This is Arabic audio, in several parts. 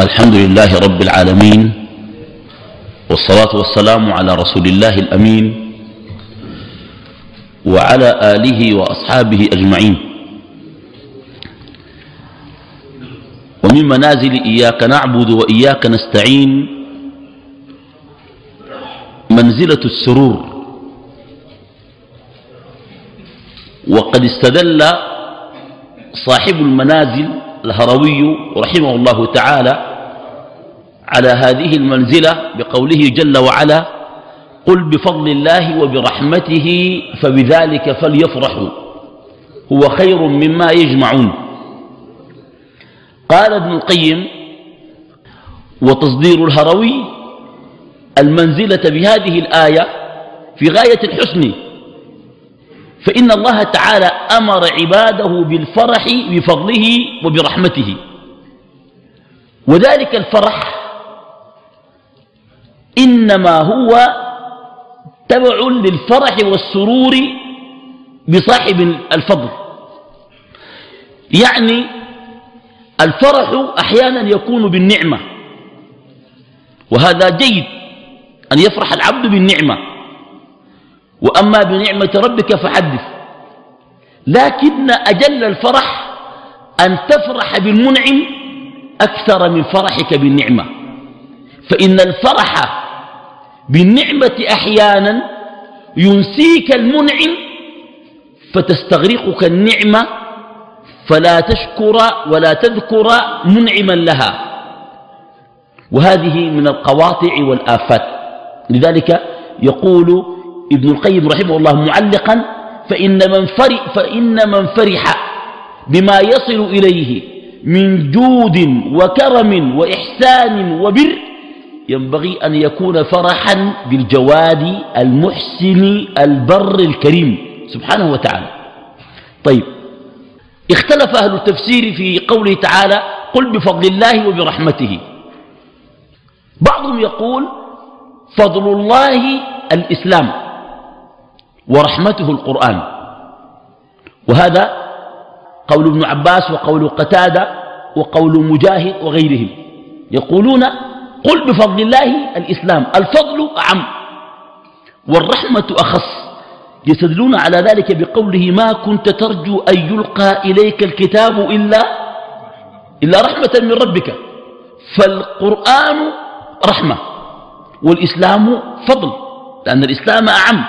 الحمد لله رب العالمين والصلاة والسلام على رسول الله الأمين وعلى آله وأصحابه أجمعين. ومن منازل إياك نعبد وإياك نستعين منزلة السرور. وقد استدل صاحب المنازل الهروي رحمه الله تعالى على هذه المنزلة بقوله جل وعلا قل بفضل الله وبرحمته فبذلك فليفرحوا هو خير مما يجمعون. قال ابن القيم وتصدير الهروي المنزلة بهذه الآية في غاية الحسن فإن الله تعالى أمر عباده بالفرح بفضله وبرحمته وذلك الفرح إنما هو تبع للفرح والسرور بصاحب الفضل. يعني الفرح أحيانا يكون بالنعمة وهذا جيد أن يفرح العبد بالنعمة. وأما بنعمة ربك فحدث. لكن أجل الفرح أن تفرح بالمنعم أكثر من فرحك بالنعمة. فإن الفرح بالنعمة أحيانا ينسيك المنعم فتستغرقك النعمة فلا تشكر ولا تذكر منعما لها. وهذه من القواطع والآفات. لذلك يقول ابن القيم رحمه الله معلقا فإن من فرح, فإن من فرح بما يصل إليه من جود وكرم وإحسان وبر ينبغي أن يكون فرحا بالجواد المحسن البر الكريم سبحانه وتعالى. طيب اختلف أهل التفسير في قوله تعالى قل بفضل الله وبرحمته بعضهم يقول فضل الله الإسلام ورحمته القرآن وهذا قول ابن عباس وقول قتادة وقول مجاهد وغيرهم. يقولون قل بفضل الله الإسلام الفضل أعم والرحمة أخص. يستدلون على ذلك بقوله ما كنت ترجو أن يلقى إليك الكتاب إلا إلا رحمة من ربك. فالقرآن رحمة والإسلام فضل لأن الإسلام أعم.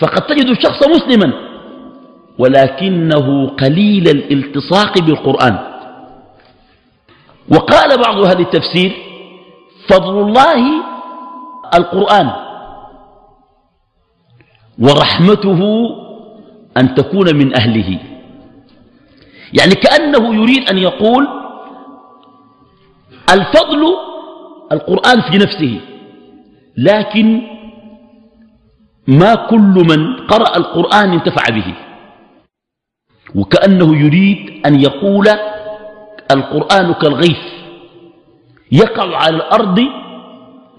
فقد تجد الشخص مسلما ولكنه قليل الالتصاق بالقرآن. وقال بعض أهل التفسير فضل الله القرآن ورحمته أن تكون من أهله. يعني كأنه يريد أن يقول الفضل القرآن في نفسه لكن ما كل من قرأ القرآن انتفع به. وكأنه يريد أن يقول القرآن كالغيث. يقع على الأرض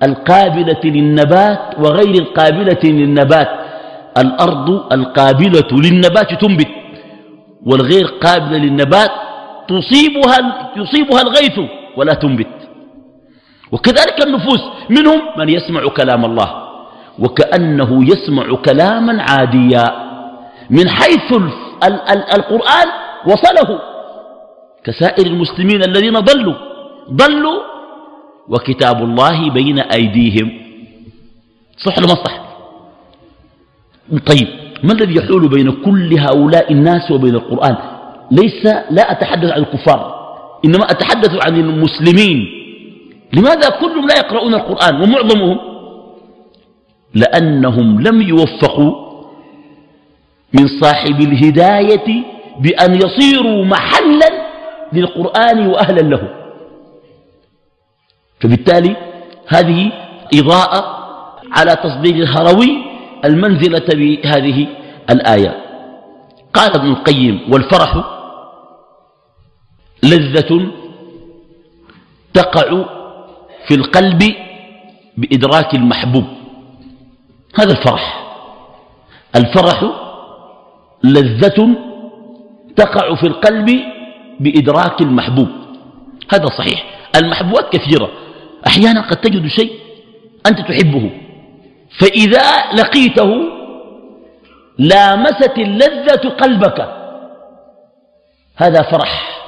القابلة للنبات وغير القابلة للنبات. الأرض القابلة للنبات تنبت والغير قابلة للنبات تصيبها, يصيبها الغيث ولا تنبت. وكذلك النفوس منهم من يسمع كلام الله وكأنه يسمع كلاما عاديا من حيث ال ال القرآن وصله. كسائر المسلمين الذين ضلوا ضلوا وكتاب الله بين أيديهم. صح ولا ما صح؟ طيب ما الذي يحول بين كل هؤلاء الناس وبين القرآن؟ ليس لا أتحدث عن الكفار إنما أتحدث عن المسلمين. لماذا كلهم لا يقرؤون القرآن ومعظمهم؟ لأنهم لم يوفقوا من صاحب الهداية بأن يصيروا محلا للقرآن وأهلا له. فبالتالي هذه إضاءة على تصديق الهروي المنزلة بهذه الآية. قال ابن القيم والفرح لذة تقع في القلب بإدراك المحبوب. هذا الفرح. الفرح لذة تقع في القلب بإدراك المحبوب. هذا صحيح. المحبوبات كثيرة. أحيانا قد تجد شيء أنت تحبه. فإذا لقيته لامست اللذة قلبك. هذا فرح.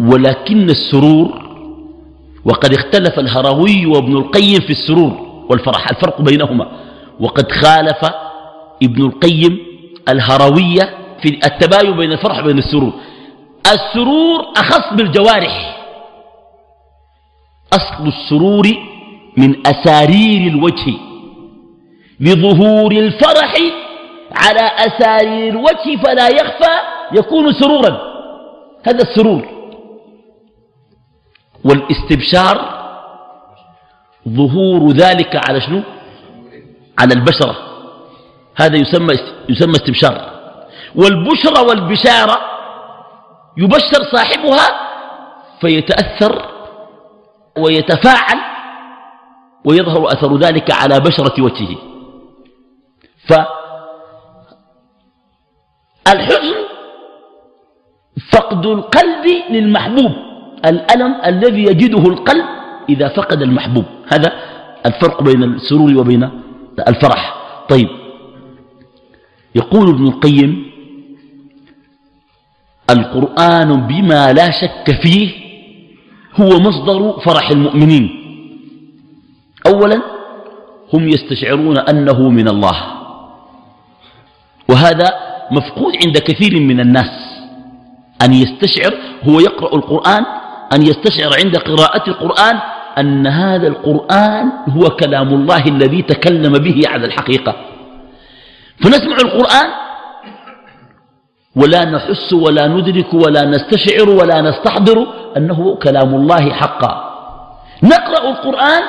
ولكن السرور وقد اختلف الهروي وابن القيم في السرور والفرح. الفرق بينهما. وقد خالف ابن القيم الهروية في التباين بين الفرح وبين السرور. السرور أخص بالجوارح. أصل السرور من أسارير الوجه لظهور الفرح على أسارير الوجه فلا يخفى يكون سرورا. هذا السرور. والاستبشار ظهور ذلك على شنو؟ على البشرة. هذا يسمى يسمى استبشار. والبشرى والبشارة يبشر صاحبها فيتأثر ويتفاعل ويظهر أثر ذلك على بشرة وجهه. فالحزن فقد القلب للمحبوب الألم الذي يجده القلب إذا فقد المحبوب. هذا الفرق بين السرور وبين الفرح. طيب يقول ابن القيم القرآن بما لا شك فيه هو مصدر فرح المؤمنين. أولا هم يستشعرون أنه من الله. وهذا مفقود عند كثير من الناس. أن يستشعر هو يقرأ القرآن أن يستشعر عند قراءة القرآن أن هذا القرآن هو كلام الله الذي تكلم به على الحقيقة. فنسمع القرآن ولا نحس ولا ندرك ولا نستشعر ولا نستحضر أنه كلام الله حقا. نقرأ القرآن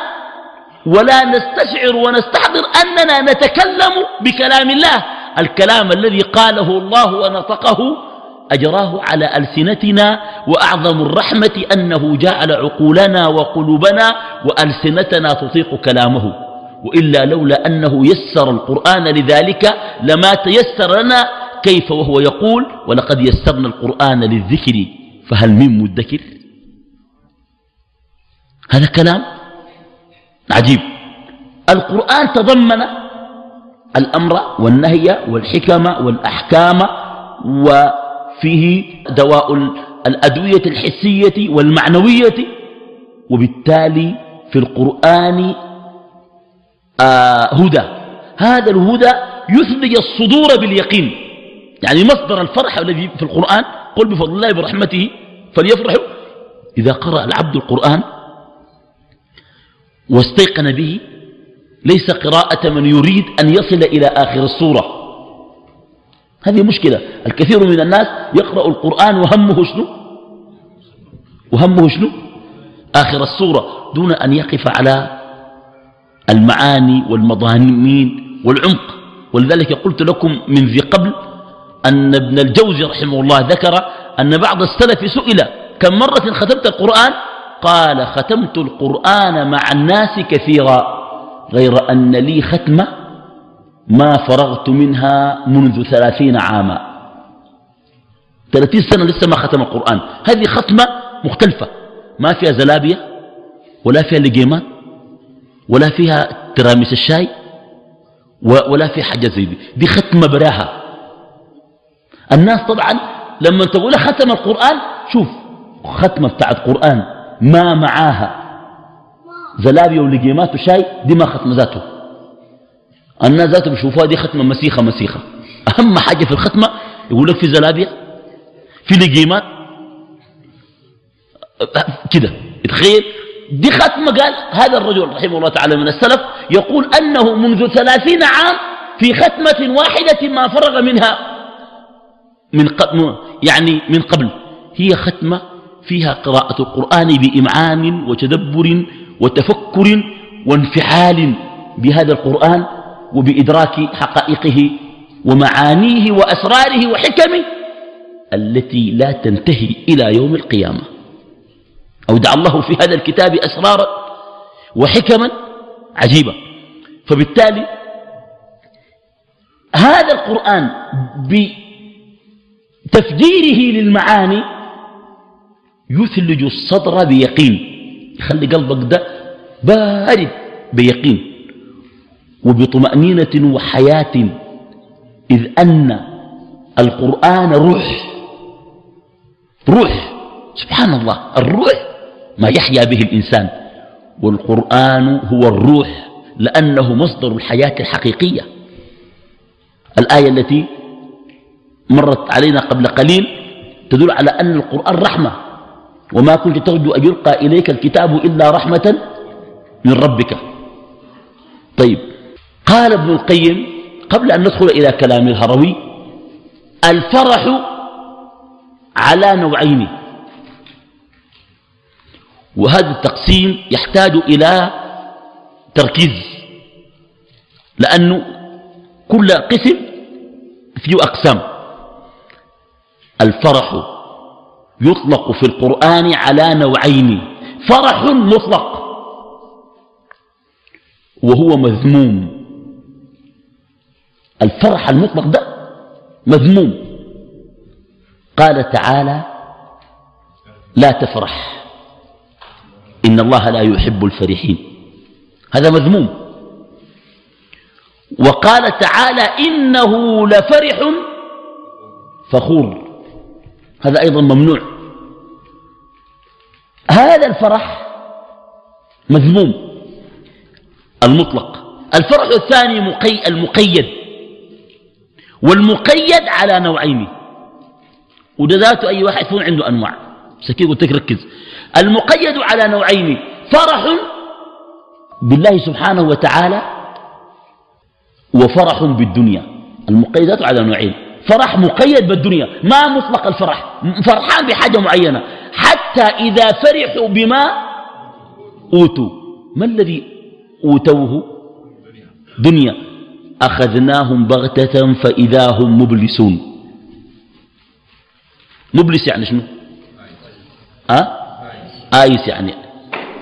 ولا نستشعر ونستحضر أننا نتكلم بكلام الله. الكلام الذي قاله الله ونطقه أجراه على ألسنتنا وأعظم الرحمة أنه جعل عقولنا وقلوبنا وألسنتنا تطيق كلامه. وإلا لولا أنه يسر القرآن لذلك لما تيسر لنا كيف وهو يقول ولقد يسرنا القرآن للذكر فهل من مدكر؟ هذا كلام عجيب. القرآن تضمن الأمر والنهي والحكم والأحكام وفيه دواء الأدوية الحسية والمعنوية وبالتالي في القرآن آه هدى. هذا الهدى يثلج الصدور باليقين. يعني مصدر الفرح الذي في القرآن قل بفضل الله برحمته فليفرحوا. إذا قرأ العبد القرآن واستيقن به ليس قراءة من يريد أن يصل إلى آخر الصورة هذه مشكلة. الكثير من الناس يقرأ القرآن وهمه شنو؟ وهمه شنو؟ آخر الصورة دون أن يقف على المعاني والمضامين والعمق. ولذلك قلت لكم من ذي قبل أن ابن الجوزي رحمه الله ذكر أن بعض السلف سئل كم مرة ختمت القرآن؟ قال ختمت القرآن مع الناس كثيرا غير أن لي ختمة ما فرغت منها منذ ثلاثين عاما. ثلاثين سنة لسه ما ختم القرآن. هذه ختمة مختلفة ما فيها زلابية ولا فيها لقيمات ولا فيها ترامس الشاي ولا في حاجة زي دي. دي ختمة براها. الناس طبعا لما تقول ختم القرآن شوف ختمة بتاعت قرآن ما معاها. زلابية ولقيمات وشاي دي ما ختمة ذاته. الناس ذاته بيشوفوها دي ختمة مسيخة مسيخة. أهم حاجة في الختمة يقول لك في زلابية في لقيمات. كده تخيل. دي ختمة قال هذا الرجل رحمه الله تعالى من السلف يقول أنه منذ ثلاثين عام في ختمة واحدة ما فرغ منها. من قبل يعني من قبل. هي ختمة فيها قراءة القرآن بإمعان وتدبر وتفكر وانفعال بهذا القرآن وبإدراك حقائقه ومعانيه وأسراره وحكمه التي لا تنتهي إلى يوم القيامة. أودع الله في هذا الكتاب أسرارا وحكما عجيبة فبالتالي هذا القرآن بتفجيره للمعاني يثلج الصدر بيقين. يخلي قلبك ده بارد بيقين. وبطمأنينة وحياة إذ أن القرآن روح. روح. سبحان الله الروح ما يحيا به الإنسان. والقرآن هو الروح لأنه مصدر الحياة الحقيقية. الآية التي مرت علينا قبل قليل تدل على أن القرآن رحمة. وما كنت ترجو أن يلقى إليك الكتاب إلا رحمة من ربك. طيب قال ابن القيم قبل أن ندخل إلى كلام الهروي الفرح على نوعين. وهذا التقسيم يحتاج إلى تركيز لأنه كل قسم فيه أقسام. الفرح يطلق في القرآن على نوعين فرح مطلق وهو مذموم. الفرح المطلق ده مذموم. قال تعالى لا تفرح إن الله لا يحب الفرحين. هذا مذموم. وقال تعالى إنه لفرح فخور. هذا أيضا ممنوع. هذا الفرح مذموم. المطلق. الفرح الثاني مقي المقيد. والمقيد على نوعين. وده ذاته أي واحد يكون عنده أنواع. سكين قلت ركز. المقيد على نوعين. فرح بالله سبحانه وتعالى وفرح بالدنيا. المقيدات على نوعين. فرح مقيد بالدنيا ما مطلق الفرح فرحان بحاجة معينة. حتى إذا فرحوا بما أوتوا. ما الذي أوتوه؟ دنيا. أخذناهم بغتة فإذا هم مبلسون. مبلس يعني شنو؟ أه؟ آيس يعني.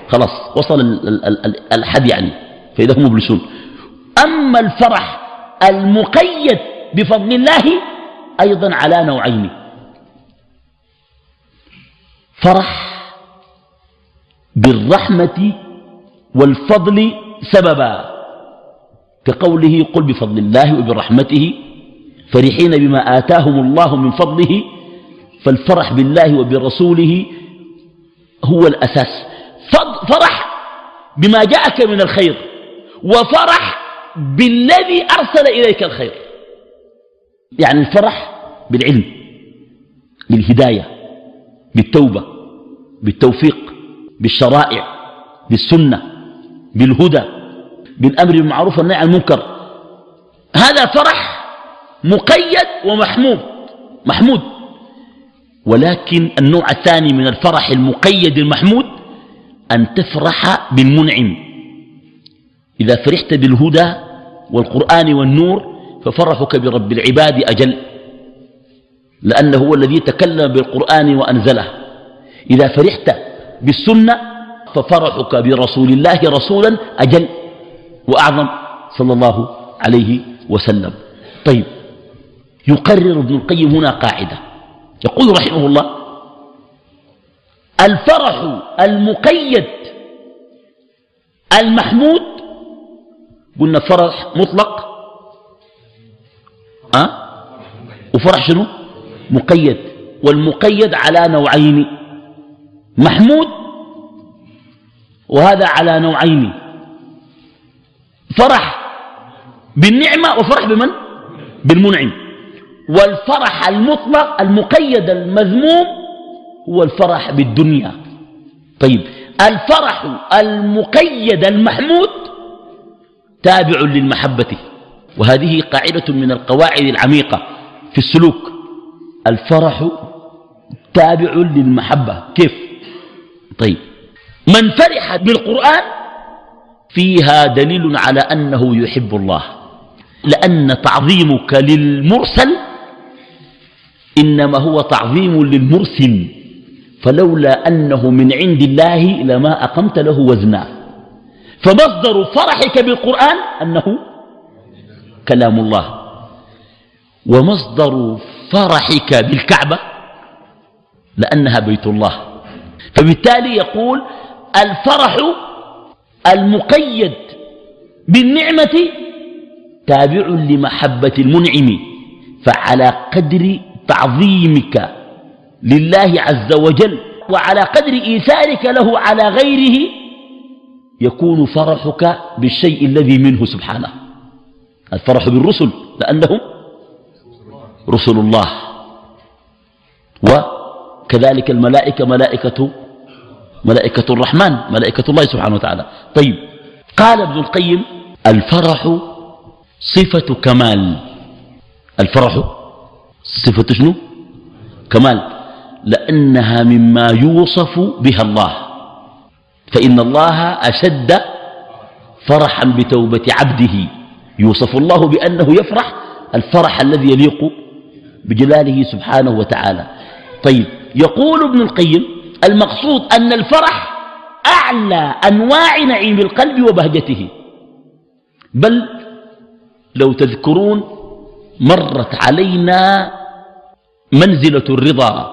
خلاص وصل الحد يعني فإذا هم مبلسون. أما الفرح المقيد بفضل الله أيضا على نوعين. فرح بالرحمة والفضل سببا. كقوله قل بفضل الله وبرحمته فرحين بما آتاهم الله من فضله فالفرح بالله وبرسوله هو الأساس. فرح بما جاءك من الخير وفرح بالذي أرسل إليك الخير. يعني الفرح بالعلم بالهداية بالتوبة بالتوفيق بالشرائع بالسنة بالهدى بالأمر بالمعروف والنهي عن المنكر. هذا فرح مقيد ومحمود محمود. ولكن النوع الثاني من الفرح المقيد المحمود أن تفرح بالمنعم. إذا فرحت بالهدى والقرآن والنور ففرحك برب العباد أجل لأنه هو الذي تكلم بالقرآن وأنزله. إذا فرحت بالسنة ففرحك برسول الله رسولا أجل وأعظم صلى الله عليه وسلم. طيب يقرر ابن القيم هنا قاعدة. يقول رحمه الله الفرح المقيد المحمود قلنا فرح مطلق أه؟ وفرح شنو؟ مقيد. والمقيد على نوعين. محمود وهذا على نوعين. فرح بالنعمة وفرح بمن؟ بالمنعم. والفرح المطلق المقيد المذموم هو الفرح بالدنيا. طيب. الفرح المقيد المحمود تابع للمحبة. وهذه قاعدة من القواعد العميقة في السلوك. الفرح تابع للمحبة. كيف؟ طيب. من فرح بالقرآن فيها دليل على أنه يحب الله. لأن تعظيمك للمرسل إنما هو تعظيم للمرسل. فلولا أنه من عند الله لما أقمت له وزنا. فمصدر فرحك بالقرآن أنه كلام الله. ومصدر فرحك بالكعبة لأنها بيت الله. فبالتالي يقول الفرح المقيد بالنعمة تابع لمحبة المنعم فعلى قدر تعظيمك لله عز وجل وعلى قدر إيثارك له على غيره يكون فرحك بالشيء الذي منه سبحانه. الفرح بالرسل لأنهم رسل الله. وكذلك الملائكة ملائكة ملائكة الرحمن ملائكة الله سبحانه وتعالى. طيب قال ابن القيم الفرح صفة كمال. الفرح صفة شنو؟ كمال. لأنها مما يوصف بها الله. فإن الله أشد فرحا بتوبة عبده. يوصف الله بأنه يفرح الفرح الذي يليق بجلاله سبحانه وتعالى. طيب يقول ابن القيم المقصود أن الفرح أعلى أنواع نعيم القلب وبهجته. بل لو تذكرون مرت علينا منزلة الرضا.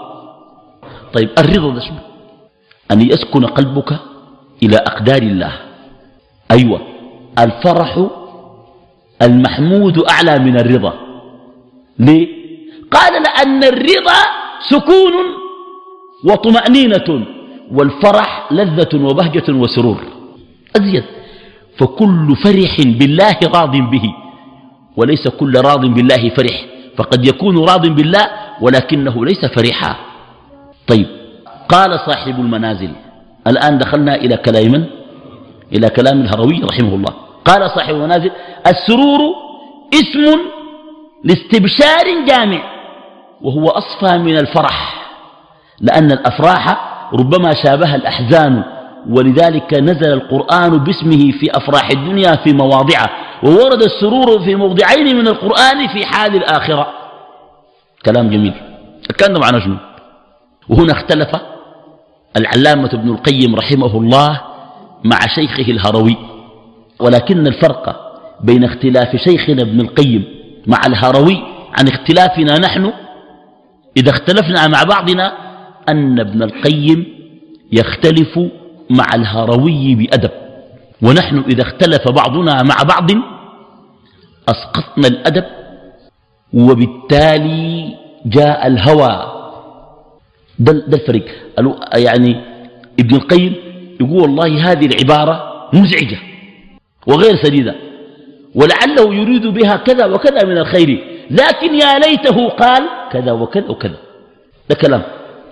طيب الرضا ده شنو؟ أن يسكن قلبك إلى أقدار الله. أيوة الفرح المحمود أعلى من الرضا. ليه؟ قال لأن الرضا سكون وطمأنينة والفرح لذة وبهجة وسرور. أزيد. فكل فرح بالله راض به. وليس كل راض بالله فرح. فقد يكون راض بالله ولكنه ليس فرحا. طيب. قال صاحب المنازل. الآن دخلنا إلى كلام؟ إلى كلام الهروي رحمه الله. قال صاحب المنازل السرور اسم لاستبشار جامع وهو أصفى من الفرح لأن الأفراح ربما شابه الأحزان ولذلك نزل القرآن باسمه في أفراح الدنيا في مواضعه وورد السرور في موضعين من القرآن في حال الآخرة. كلام جميل. كان معنا شنو؟ وهنا اختلف العلامة ابن القيم رحمه الله مع شيخه الهروي. ولكن الفرق بين اختلاف شيخنا ابن القيم مع الهروي عن اختلافنا نحن إذا اختلفنا مع بعضنا أن ابن القيم يختلف مع الهروي بأدب. ونحن إذا اختلف بعضنا مع بعض أسقطنا الأدب وبالتالي جاء الهوى. ده, ده الفرق يعني ابن القيم يقول والله هذه العبارة مزعجة. وغير سديدة. ولعله يريد بها كذا وكذا من الخير. لكن يا ليته قال كذا وكذا وكذا. ده كلام.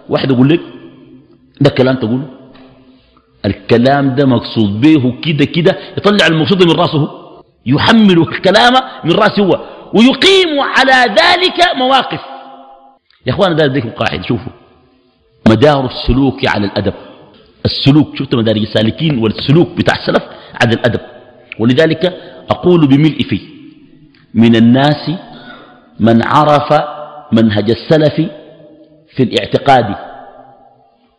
واحد يقول لك ده كلام تقول الكلام ده مقصود به كده كده يطلع المقصود من رأسه. يحمل الكلام من رأسه هو. ويقيم على ذلك مواقف. يا اخوانا ده ذيك القاعده شوفوا. مدار السلوك على الأدب. السلوك شفت مدارج السالكين والسلوك بتاع السلف على الأدب. ولذلك أقول بملء فيه. من الناس من عرف منهج السلف في الاعتقاد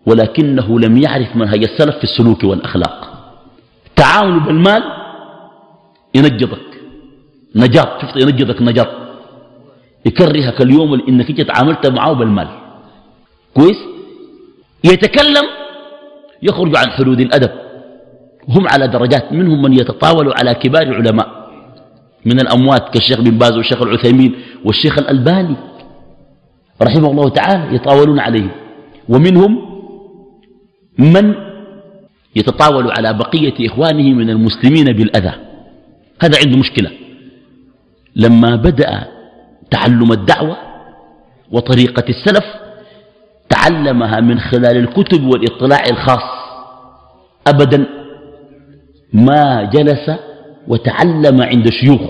ولكنه لم يعرف منهج السلف في السلوك والأخلاق. تعاون بالمال ينجضك نجاط شفت؟ ينجضك نجاط. يكرهك اليوم إنك انت تعاملت معه بالمال. كويس؟ يتكلم يخرج عن حدود الأدب. هم على درجات منهم من يتطاول على كبار العلماء. من الأموات كالشيخ بن باز والشيخ العثيمين والشيخ الألباني رحمه الله تعالى يطاولون عليه ومنهم من يتطاول على بقية إخوانه من المسلمين بالأذى. هذا عنده مشكلة. لما بدأ تعلم الدعوة وطريقة السلف تعلمها من خلال الكتب والاطلاع الخاص. أبدا ما جلس وتعلم عند شيوخ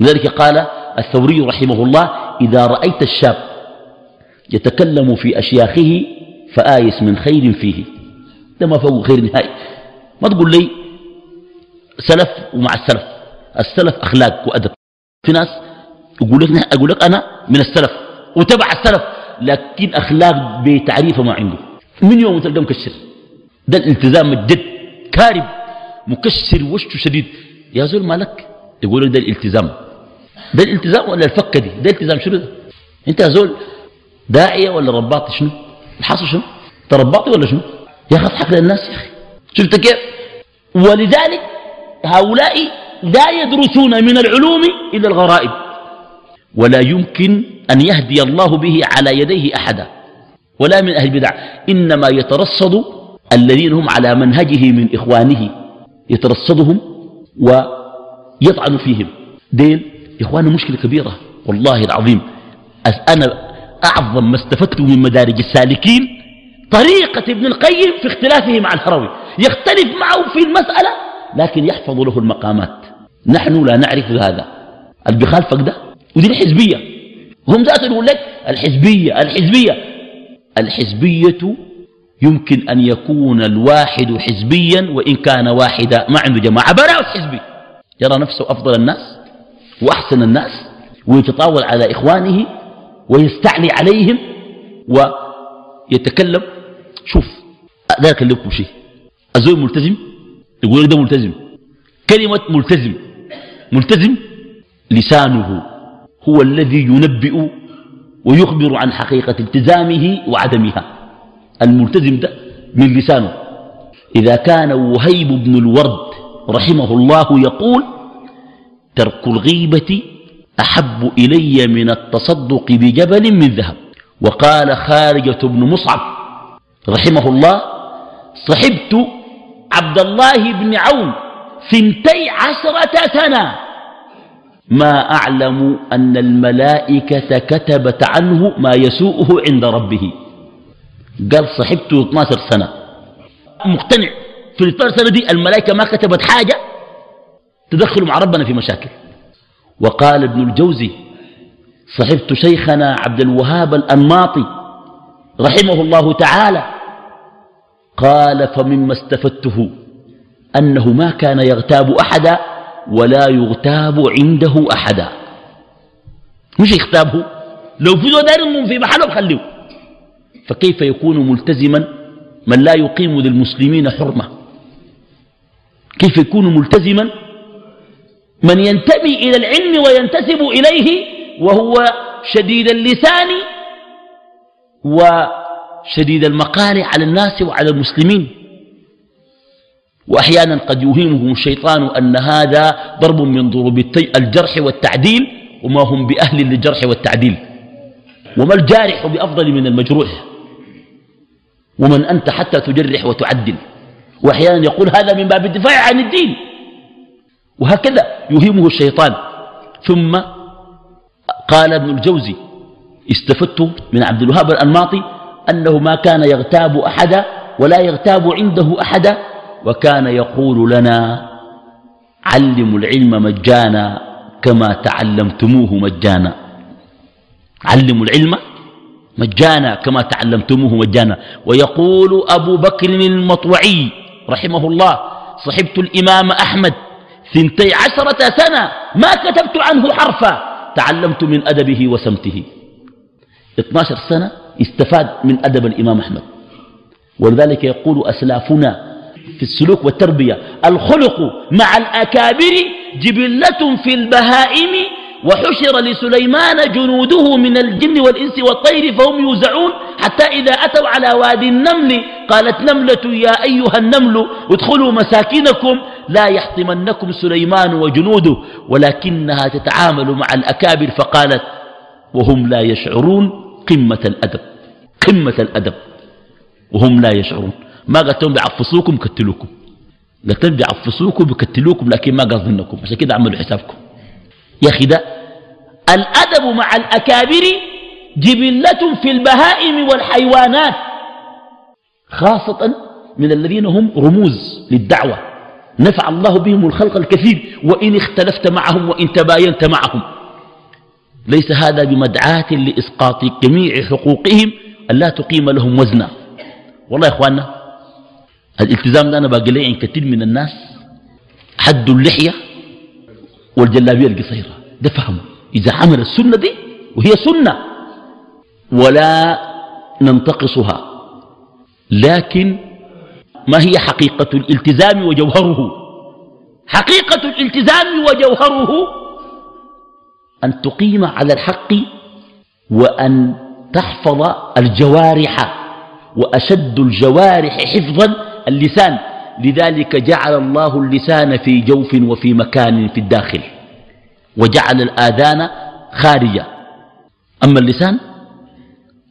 لذلك قال الثوري رحمه الله إذا رأيت الشاب يتكلم في أشياخه فآيس من خير فيه. ده ما فوق خير نهائي. ما تقول لي سلف ومع السلف. السلف أخلاق وأدب. في ناس يقول لك, أقول لك أنا من السلف وتبع السلف لكن أخلاق بتعريفه ما عنده. من يوم تلقى مكشر ده الالتزام الجد كارب. مكشر وشه شديد. يا زول مالك؟ يقول لك ده الالتزام. ده الالتزام ولا الفكة دي؟ ده الالتزام شنو ده؟ انت يا زول داعية ولا رباطي شنو؟ الحاصل شنو؟ ترباطي ولا شنو؟ يا أخي اضحك للناس يا أخي. شفت كيف؟ ولذلك هؤلاء لا يدرسون من العلوم إلا الغرائب. ولا يمكن أن يهدي الله به على يديه أحدا. ولا من أهل البدع. إنما يترصد الذين هم على منهجه من إخوانه. يترصدهم ويطعن فيهم. دين يا إخواني مشكلة كبيرة والله العظيم أنا أعظم ما استفدت من مدارج السالكين طريقة ابن القيم في اختلافه مع الهروي. يختلف معه في المسألة لكن يحفظ له المقامات. نحن لا نعرف هذا. اللي بخالفك ده؟ ودي الحزبية. هم ذات يقول لك الحزبية الحزبية. الحزبية يمكن أن يكون الواحد حزبيا وإن كان واحدا ما عنده جماعة براء حزبي. يرى نفسه أفضل الناس وأحسن الناس ويتطاول على إخوانه ويستعلي عليهم ويتكلم. شوف لا أكلمكم شيء. الزوج ملتزم؟ يقول ده ملتزم. كلمة ملتزم. ملتزم لسانه. هو الذي ينبئ ويخبر عن حقيقة التزامه وعدمها. الملتزم ده من لسانه. إذا كان وهيب بن الورد رحمه الله يقول ترك الغيبة أحب إلي من التصدق بجبل من ذهب وقال خارجة بن مصعب رحمه الله صحبت عبد الله بن عون ثنتي عشرة سنة ما أعلم أن الملائكة كتبت عنه ما يسوءه عند ربه. قال صحبته 12 سنة. مقتنع. في ال 12 سنة دي الملائكة ما كتبت حاجة تدخل مع ربنا في مشاكل. وقال ابن الجوزي صحبت شيخنا عبد الوهاب الأنماطي رحمه الله تعالى. قال فمما استفدته أنه ما كان يغتاب أحدا ولا يغتاب عنده أحدا. مش يغتابه. لو في دار في محله خليه. فكيف يكون ملتزما من لا يقيم للمسلمين حرمة؟ كيف يكون ملتزما من ينتمي إلى العلم وينتسب إليه وهو شديد اللسان وشديد المقال على الناس وعلى المسلمين؟ وأحيانا قد يوهمهم الشيطان أن هذا ضرب من ضروب الجرح والتعديل وما هم بأهل للجرح والتعديل. وما الجارح بأفضل من المجروح؟ ومن أنت حتى تجرح وتعدل. وأحيانا يقول هذا من باب الدفاع عن الدين. وهكذا يهمه الشيطان. ثم قال ابن الجوزي استفدت من عبد الوهاب الأنماطي أنه ما كان يغتاب أحدا ولا يغتاب عنده أحدا وكان يقول لنا علموا العلم مجانا كما تعلمتموه مجانا. علموا العلم مجانا كما تعلمتموه مجانا. ويقول أبو بكر المطوعي رحمه الله صحبت الإمام أحمد ثنتي عشرة سنة ما كتبت عنه حرفا. تعلمت من أدبه وسمته. 12 سنة استفاد من أدب الإمام أحمد. ولذلك يقول أسلافنا في السلوك والتربية الخلق مع الأكابر جبلة في البهائم وحشر لسليمان جنوده من الجن والإنس والطير فهم يوزعون حتى إذا أتوا على وادي النمل قالت نملة يا أيها النمل ادخلوا مساكنكم لا يحطمنكم سليمان وجنوده ولكنها تتعامل مع الأكابر فقالت وهم لا يشعرون قمة الأدب قمة الأدب. وهم لا يشعرون. ما قلت لهم بيعفصوكم بكتلوكم. قلت لهم بيعفصوكم بكتلوكم لكن ما قصدنكم. عشان كده عملوا حسابكم. يا أخي ده الأدب مع الأكابر جبلة في البهائم والحيوانات خاصة من الذين هم رموز للدعوة. نفع الله بهم الخلق الكثير وإن اختلفت معهم وإن تباينت معهم. ليس هذا بمدعاة لإسقاط جميع حقوقهم أن لا تقيم لهم وزنا. والله يا إخواننا الالتزام ده أنا باقي لي كثير من الناس. حد اللحية والجلابية القصيرة. ده فهمه إذا عمل السنة دي وهي سنة ولا ننتقصها. لكن ما هي حقيقة الالتزام وجوهره؟ حقيقة الالتزام وجوهره أن تقيم على الحق وأن تحفظ الجوارح وأشد الجوارح حفظا اللسان. لذلك جعل الله اللسان في جوف وفي مكان في الداخل وجعل الآذان خارجة أما اللسان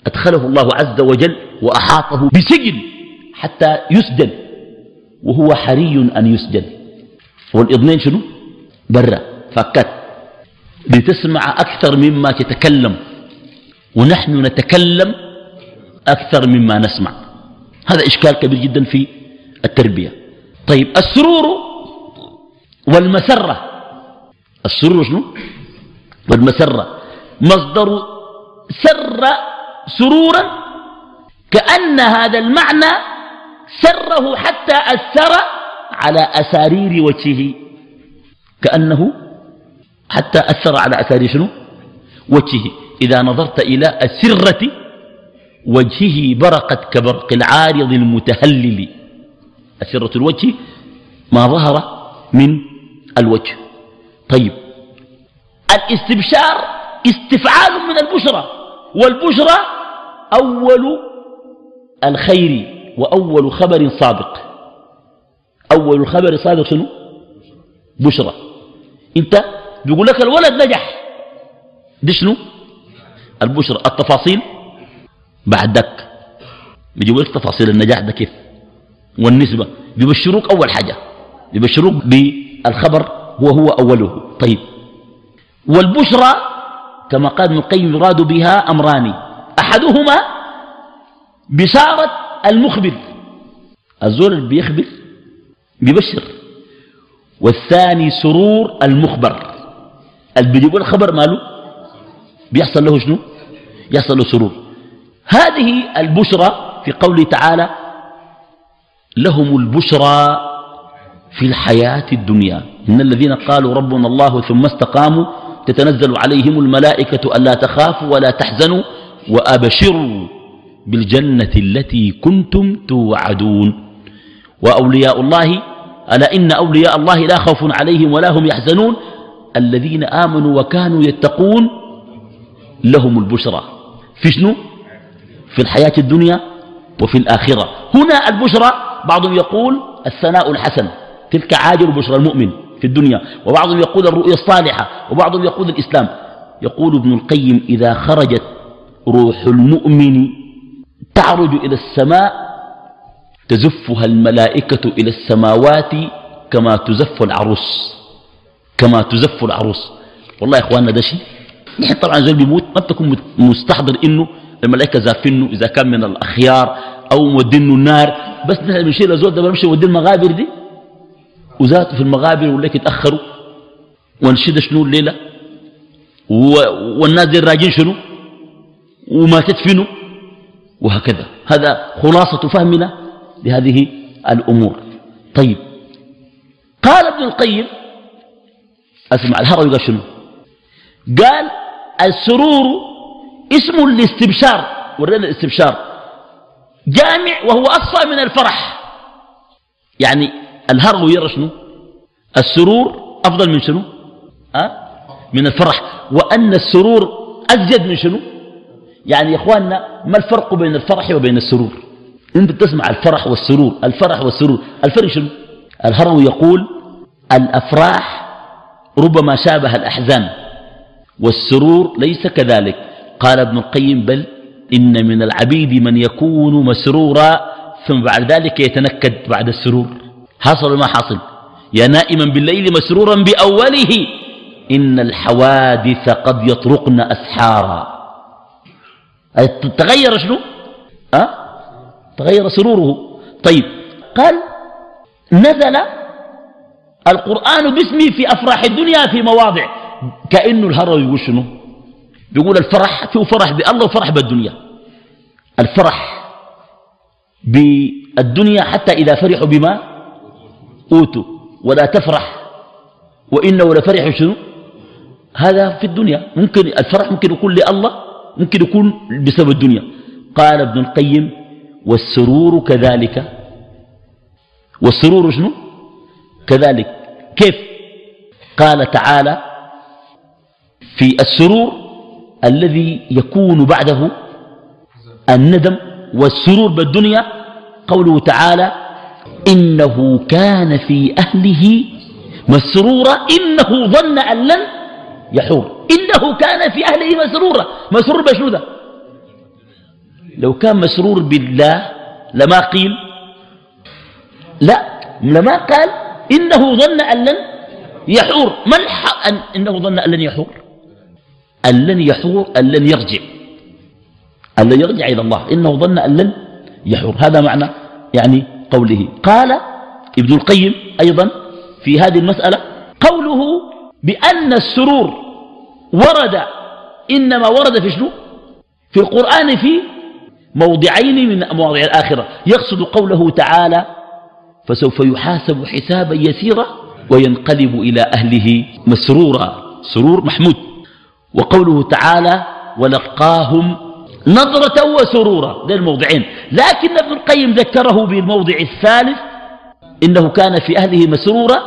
أدخله الله عز وجل وأحاطه بسجن حتى يسجن وهو حري أن يسجن. والإضنين شنو؟ برا فكت. لتسمع أكثر مما تتكلم ونحن نتكلم أكثر مما نسمع. هذا إشكال كبير جدا في التربية. طيب السرور والمسرة. السرور شنو؟ والمسرة. مصدر سر سرورا كأن هذا المعنى سره حتى أثر على أسارير وجهه. كأنه حتى أثر على أسارير شنو؟ وجهه. إذا نظرت إلى السرة وجهه برقت كبرق العارض المتهلل. أسرة الوجه ما ظهر من الوجه. طيب الاستبشار استفعال من البشرى والبشرى أول الخير وأول خبر صادق. أول خبر صادق شنو؟ بشرى أنت بيقول لك الولد نجح. دي شنو؟ البشرى التفاصيل بعد ذاك بيجيبوا لك تفاصيل النجاح ده كيف؟ والنسبة بيبشروك أول حاجة بيبشروك بالخبر وهو أوله. طيب. والبشرى كما قال ابن القيم يراد بها أمران أحدهما بشارة المخبر الزول اللي بيخبر بيبشر والثاني سرور المخبر. اللي بيجيبوا الخبر ماله بيحصل له شنو؟ يحصل له سرور. هذه البشرى في قوله تعالى لهم البشرى في الحياة الدنيا. إن الذين قالوا ربنا الله ثم استقاموا تتنزل عليهم الملائكة ألا تخافوا ولا تحزنوا وأبشروا بالجنة التي كنتم توعدون. وأولياء الله ألا إن أولياء الله لا خوف عليهم ولا هم يحزنون. الذين آمنوا وكانوا يتقون لهم البشرى. في شنو؟ في الحياة الدنيا وفي الآخرة. هنا البشرى بعضهم يقول الثناء الحسن تلك عاجل بشرى المؤمن في الدنيا وبعضهم يقول الرؤيا الصالحة وبعضهم يقول الإسلام. يقول ابن القيم إذا خرجت روح المؤمن تعرج إلى السماء تزفها الملائكة إلى السماوات كما تزف العروس كما تزف العروس. والله يا إخواننا ده شيء. نحن طبعا زول بيموت ما بتكون مستحضر إنه الملائكة زافنه إذا كان من الأخيار. أو مودينه النار. بس نحن بنشيل الزول ده بنمشي ودي المغابر دي. وذاته في المغابر وليك يتأخروا. ونشد شنو الليلة؟ والناس دي راجين شنو؟ وما تدفنوا وهكذا. هذا خلاصة فهمنا لهذه الأمور. طيب. قال ابن القيم أسمع الهرى قال شنو؟ قال السرور اسم الاستبشار. ورينا الاستبشار. جامع وهو أصفى من الفرح. يعني الهرو يرى شنو؟ السرور أفضل من شنو؟ أه؟ من الفرح. وأن السرور أزيد من شنو؟ يعني يا إخواننا ما الفرق بين الفرح وبين السرور؟ أنت تسمع الفرح والسرور الفرح والسرور الفرق شنو؟ الهرو يقول الأفراح ربما شابه الأحزان والسرور ليس كذلك. قال ابن القيم بل إن من العبيد من يكون مسرورا ثم بعد ذلك يتنكد بعد السرور. حصل ما حصل. يا نائما بالليل مسرورا بأوله. إن الحوادث قد يطرقن أسحارا. تغير شنو؟ أه؟ تغير سروره. طيب قال نزل القرآن باسمه في أفراح الدنيا في مواضع. كأنه الهروي يقول شنو؟ بيقول الفرح فيه فرح بالله وفرح بالدنيا. الفرح بالدنيا حتى إذا فرحوا بما أوتوا ولا تفرح وإنه لفرح شنو؟ هذا في الدنيا. ممكن الفرح ممكن يكون لله ممكن يكون بسبب الدنيا. قال ابن القيم والسرور كذلك. والسرور شنو؟ كذلك. كيف؟ قال تعالى في السرور الذي يكون بعده الندم والسرور بالدنيا. قوله تعالى إنه كان في أهله مسرورا. إنه ظن أن لن يحور. إنه كان في أهله مسرورا. مسرور بشنو ده؟ لو كان مسرور بالله لما قيل. لا لما قال إنه ظن أن لن يحور. ما الحق أن إنه ظن أن لن يحور؟ أن لن يحور أن لن يرجع. أن لن يرجع إلى الله. إنه ظن أن لن يحور. هذا معنى يعني قوله. قال ابن القيم أيضا في هذه المسألة قوله بأن السرور ورد. إنما ورد في شنو؟ في القرآن في موضعين من مواضع الآخرة. يقصد قوله تعالى فسوف يحاسب حسابا يسيرا وينقلب إلى أهله مسرورا. سرور محمود. وقوله تعالى ولقاهم نظرة وسرورا. ده الموضعين. لكن ابن القيم ذكره بالموضع الثالث إنه كان في أهله مسرورا.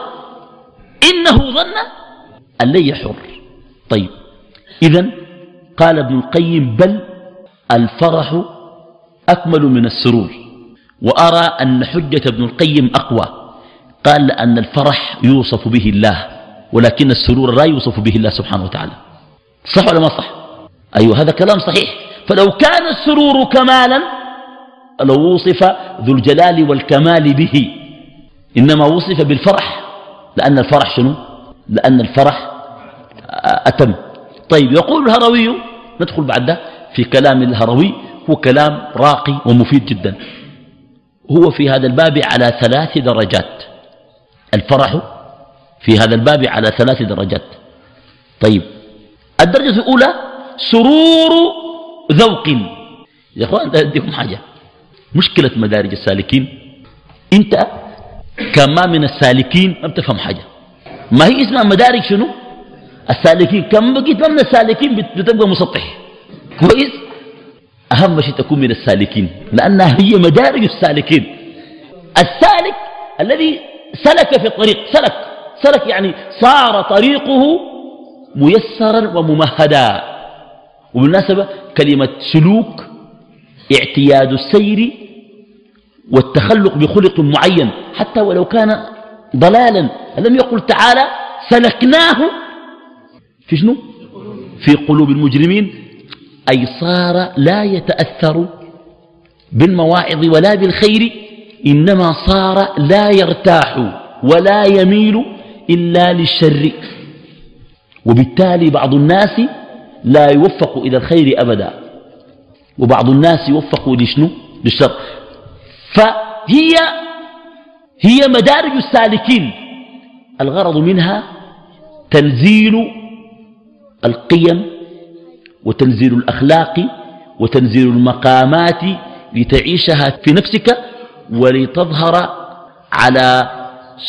إنه ظن أن لن يحر. طيب. إذا قال ابن القيم بل الفرح أكمل من السرور. وأرى أن حجة ابن القيم أقوى. قال لأن الفرح يوصف به الله ولكن السرور لا يوصف به الله سبحانه وتعالى. صح ولا ما صح؟ أيوه هذا كلام صحيح. فلو كان السرور كمالا لو وصف ذو الجلال والكمال به. إنما وصف بالفرح. لأن الفرح شنو؟ لأن الفرح أتم. طيب يقول الهروي ندخل بعد ده في كلام الهروي. هو كلام راقي ومفيد جدا. هو في هذا الباب على ثلاث درجات. الفرح في هذا الباب على ثلاث درجات. طيب الدرجة الأولى سرور ذوق. يا أخوان أديكم حاجة؟ مشكلة مدارج السالكين. أنت كما من السالكين ما بتفهم حاجة. ما هي اسمها مدارج شنو؟ السالكين. كم بقيت من السالكين بتبقى مسطح. كويس؟ أهم شيء تكون من السالكين لأنها هي مدارج السالكين. السالك الذي سلك في الطريق سلك. سلك يعني صار طريقه ميسرا وممهدا. وبالمناسبة كلمة سلوك اعتياد السير والتخلق بخلق معين حتى ولو كان ضلالا. لم يقل تعالى سلكناه في شنو؟ في قلوب المجرمين. أي صار لا يتأثر بالمواعظ ولا بالخير إنما صار لا يرتاح ولا يميل إلا للشر. وبالتالي بعض الناس لا يوفق إلى الخير أبدا. وبعض الناس يوفقوا لشنو؟ للشر. فهي هي مدارج السالكين. الغرض منها تنزيل القيم وتنزيل الأخلاق وتنزيل المقامات لتعيشها في نفسك ولتظهر على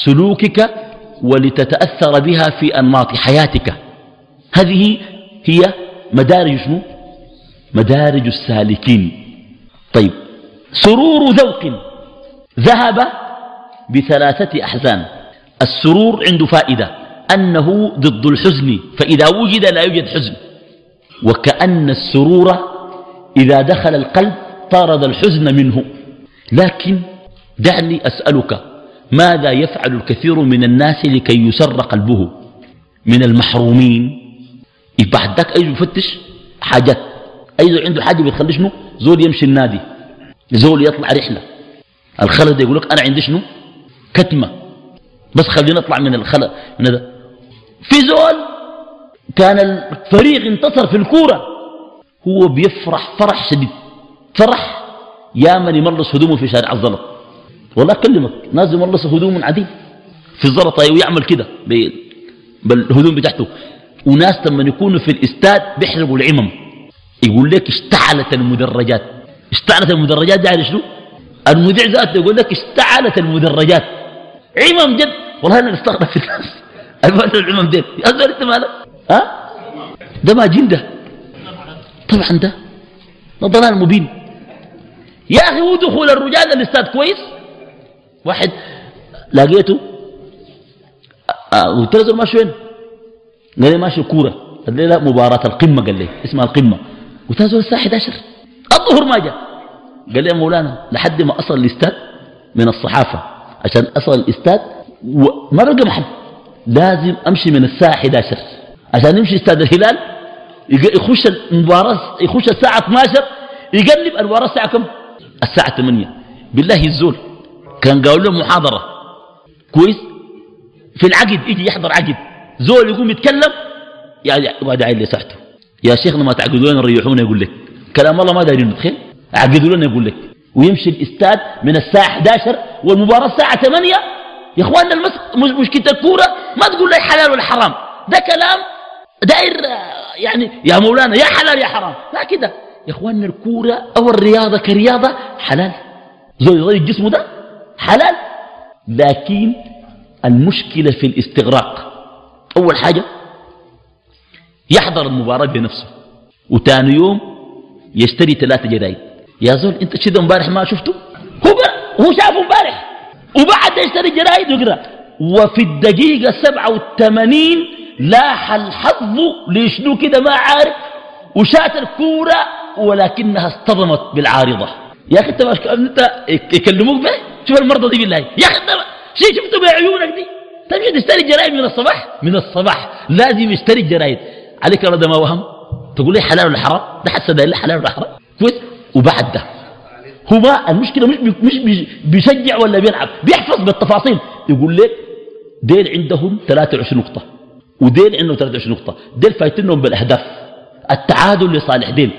سلوكك ولتتأثر بها في أنماط حياتك. هذه هي مدارج شنو؟ مدارج السالكين. طيب سرور ذوق ذهب بثلاثة أحزان. السرور عنده فائدة أنه ضد الحزن فإذا وجد لا يوجد حزن. وكأن السرور إذا دخل القلب طارد الحزن منه. لكن دعني أسألك ماذا يفعل الكثير من الناس لكي يسر قلبه؟ من المحرومين بعد ذاك أيضا يفتش حاجات. أيضا عنده حاجة بتخلي شنو؟ زول يمشي النادي. زول يطلع رحلة. الخلد يقول لك أنا عندي شنو؟ كتمة. بس خلينا نطلع من الخلد من هذا. في زول كان الفريق انتصر في الكورة. هو بيفرح فرح شديد. فرح يا من يملص هدومه في شارع الزلط. والله أكلمك ناس يملص هدوم عديد. في الزلط ويعمل كده بالهدوم بتاعته. وناس لما يكونوا في الإستاد بيحرقوا العمم. يقول لك اشتعلت المدرجات. اشتعلت المدرجات ده شنو؟ المذيع ذاته يقول لك اشتعلت المدرجات. عمم جد. والله أنا استغرب في الناس. العمم ديل أزل أنت مالك؟ ها؟ ده ما جنده طبعا ده. ده ضلال مبين. يا أخي هو دخول الرجال الاستاد كويس؟ واحد لقيته قلت له ماشي وين؟ قال لي ماشي كورة. قال لي لا مباراة القمة. قال لي اسمها القمة. قلت له الساعة 11 الظهر ما جاء. قال لي يا مولانا لحد ما أصل الإستاد من الصحافة. عشان أصل الإستاد وما بلقى محل. لازم أمشي من الساعة 11 عشان يمشي إستاد الهلال يخش المباراة يخش الساعة 12 يقلب المباراة الساعة كم؟ الساعة 8 بالله الزول كان قالوا له محاضرة. كويس؟ في العقد يجي يحضر عقد. زول يقوم يتكلم يا بعد عيل ساعته. يا شيخنا ما تعقدوا لنا ريحونا يقول لك كلام الله ما دارين ندخل عقدوا لنا يقول لك. ويمشي الاستاد من الساعة 11 والمباراة الساعة 8 يا اخواننا المس... مشكلة الكورة ما تقول لي حلال ولا حرام. ده كلام داير يعني يا مولانا يا حلال يا حرام. لا كده. يا اخواننا الكورة أو الرياضة كرياضة حلال. زول يغير جسمه ده حلال. لكن المشكلة في الاستغراق. أول حاجة يحضر المباراة بنفسه. وتاني يوم يشتري ثلاثة جرايد. يا زول أنت شده امبارح ما شفته؟ هو هو شافه امبارح. وبعد يشتري جرايد ويقرا وفي الدقيقة سبعة والثمانين لاح الحظ ليشنو كده ما عارف. وشات الكورة ولكنها اصطدمت بالعارضة. يا أخي أنت يكلموك به؟ شوف المرضى دي بالله. يا أخي شيء شفته بعيونك دي؟ تمشي تشتري جرايد من الصباح؟ من الصباح. لازم يشتري جرايد عليك ده ما وهم؟ تقول لي حلال ولا حرام؟ ده حسد حلال ولا حرام. كويس وبعد ده. هو ما المشكلة مش مش بيشجع ولا بيلعب. بيحفظ بالتفاصيل. يقول لك ديل عندهم 23 نقطة. وديل عندهم 23 نقطة. ديل فايتينهم بالأهداف. التعادل لصالح ديل.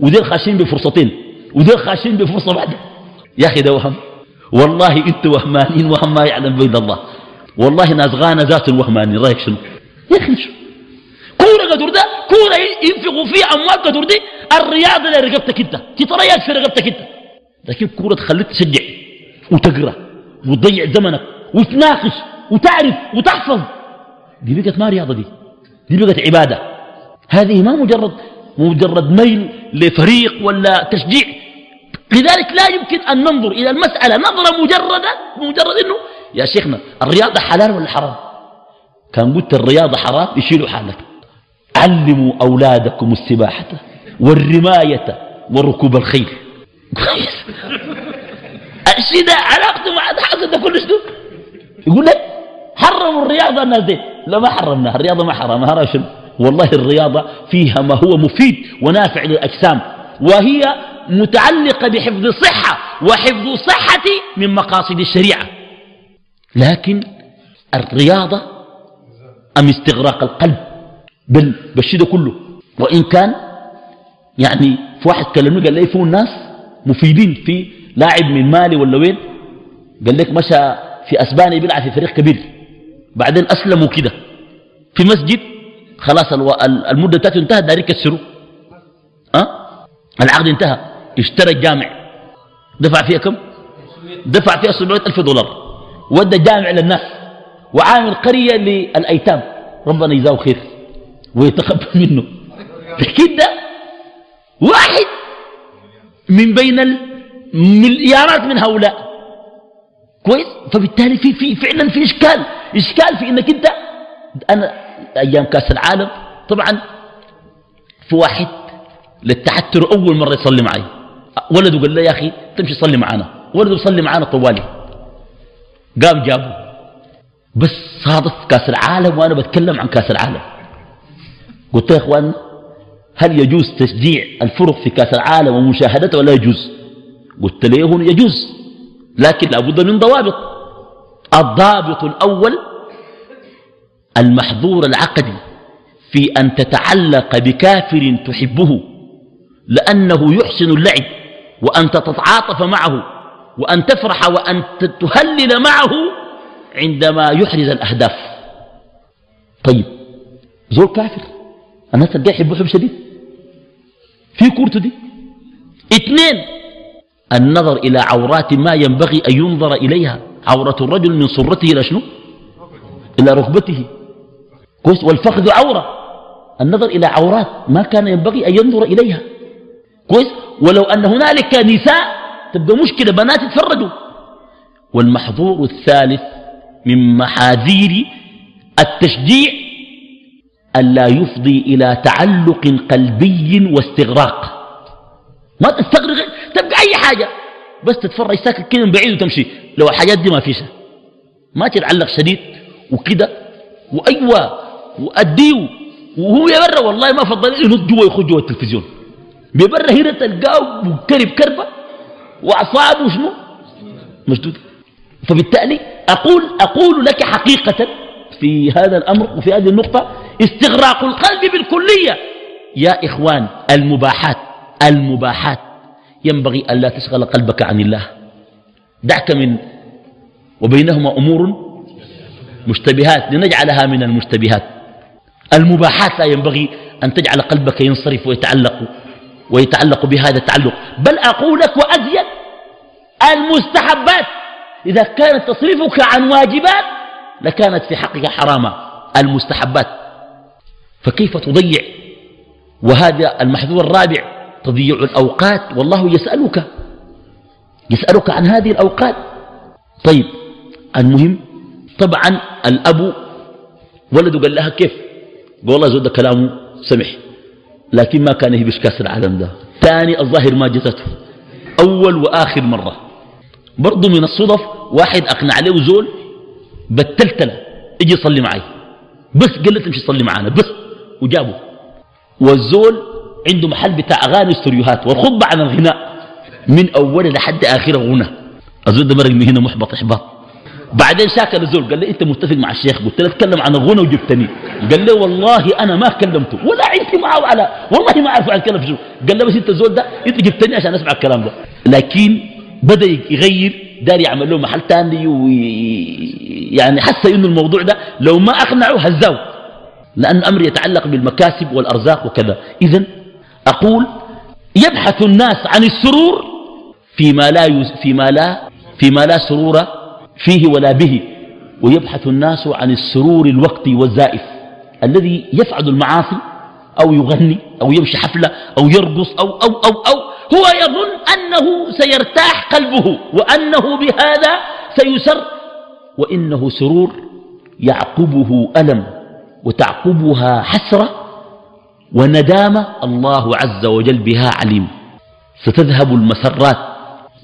وديل خاشين بفرصتين. وديل خاشين بفرصة واحدة. يا أخي ده وهم. والله انت وهمانين. وهم ما يعلم بيد الله. والله ناس غانا ذات وهمانين رأيك شنو؟ يا أخي شو؟ كورة قدر ده كورة ينفقوا فيها أموال قدر دي الرياضة اللي رقبتك أنت تتريق في رقبتك أنت. لكن كورة تخليك تشجع وتقرأ وتضيع زمنك وتناقش وتعرف وتحفظ. دي بقت ما رياضة دي دي بقت عبادة. هذه ما مجرد مجرد ميل لفريق ولا تشجيع. لذلك لا يمكن أن ننظر إلى المسألة نظرة مجردة مجرد أنه يا شيخنا الرياضة حلال ولا حرام؟ كان قلت الرياضة حرام يشيلوا حالك. علموا أولادكم السباحة والرماية وركوب الخيل. كويس. الشيء ده علاقته مع حصل ده كله شنو يقول لك حرموا الرياضة الناس دي لا ما حرمناها الرياضة ما حرمها. شنو؟ والله الرياضة فيها ما هو مفيد ونافع للأجسام. وهي متعلقة بحفظ الصحة وحفظ الصحة من مقاصد الشريعة. لكن الرياضة أم استغراق القلب؟ بل بالشيء كله. وإن كان يعني في واحد كلمني قال لي فيه الناس مفيدين في لاعب من مالي ولا وين؟ قال لك مشى في أسبانيا بيلعب في فريق كبير. بعدين أسلموا كده. في مسجد خلاص المدة بتاعته انتهت داري يكسروا. أه؟ العقد انتهى. اشترى الجامع دفع فيها كم؟ دفع فيها 700 ألف دولار. ودى الجامع للناس وعامل قرية للأيتام. ربنا يجزاه خير ويتقبل منه. كده واحد من بين المليارات من هؤلاء. كويس؟ فبالتالي في في فعلا في إشكال. إشكال في إنك أنت أنا أيام كأس العالم طبعا في واحد للتحتر أول مرة يصلي معي. ولده قال له يا أخي تمشي تصلي معنا. ولده يصلي معنا طوالي. قام جابه بس صادف كأس العالم وأنا بتكلم عن كأس العالم. قلت يا إخوان هل يجوز تشجيع الفرق في كأس العالم ومشاهدته ولا يجوز؟ قلت له يجوز لكن لابد من ضوابط. الضابط الأول المحظور العقدي في أن تتعلق بكافر تحبه لأنه يحسن اللعب وأن تتعاطف معه. وأن تفرح وأن تهلل معه عندما يحرز الأهداف. طيب زول كافر. الناس اللي يحبه حب شديد في كورته دي. اثنين النظر إلى عورات ما ينبغي أن ينظر إليها. عورة الرجل من صرته إلى شنو؟ إلى ركبته كويس والفخذ عورة. النظر إلى عورات ما كان ينبغي أن ينظر إليها. كويس ولو أن هنالك نساء تبقى مشكلة بنات يتفرجوا. والمحظور الثالث من محاذير التشجيع ألا يفضي إلى تعلق قلبي واستغراق. ما تستغرق تبقى أي حاجة. بس تتفرج ساكت كده من بعيد وتمشي. لو الحاجات دي ما فيش. ما تتعلق شديد وكده. وأيوة وأديه وهو يبرى والله ما فضل ينط جوا يخرج جوا التلفزيون. بيبرى هنا تلقاه مكرب كربة. وأعصابه شنو؟ مشدود. فبالتالي أقول, أقول لك حقيقة في هذا الأمر وفي هذه النقطة استغراق القلب بالكلية. يا إخوان المباحات المباحات. ينبغي أن لا تشغل قلبك عن الله. دعك من وبينهما أمور مشتبهات لنجعلها من المشتبهات. المباحات لا ينبغي أن تجعل قلبك ينصرف ويتعلق. ويتعلق بهذا التعلق. بل أقول لك وأزيد المستحبات إذا كانت تصرفك عن واجبات لكانت في حقك حراما. المستحبات فكيف تضيع؟ وهذا المحذور الرابع تضيع الأوقات. والله يسألك يسألك عن هذه الأوقات. طيب المهم طبعا الأب ولده قال لها كيف؟ قال والله زود كلامه سمح. لكن ما كان يهبش كاس العالم ده. ثاني الظاهر ما جزته أول وآخر مرة. برضو من الصدف واحد أقنع له زول بتلتلة أجي صلي معي. بس قال له تمشي صلي معانا بس. وجابه. والزول عنده محل بتاع أغاني استريوهات والخطبة عن الغناء. من أول لحد آخره غنى الزول ده مرق من هنا محبط إحباط. بعدين شاكر الزول قال لي أنت متفق مع الشيخ؟ قلت له اتكلم عن الغنى وجبتني. قال لي والله أنا ما كلمته ولا عندي معه على والله ما أعرف أتكلم في شو. قال لي بس أنت الزول ده أنت جبتني عشان أسمع الكلام ده. لكن بدأ يغير دار يعمل له محل ثاني ويعني حس إنه الموضوع ده لو ما أقنعه هزاه. لأن أمر يتعلق بالمكاسب والأرزاق وكذا. إذا أقول يبحث الناس عن السرور فيما لا, فيما لا, فيما لا سرور فيه ولا به ويبحث الناس عن السرور الوقتي والزائف الذي يفعل المعاصي أو يغني أو يمشي حفلة أو يرقص أو, أو, أو, أو هو يظن أنه سيرتاح قلبه وأنه بهذا سيسر وإنه سرور يعقبه ألم وتعقبها حسرة وندامة الله عز وجل بها عليم ستذهب المسرات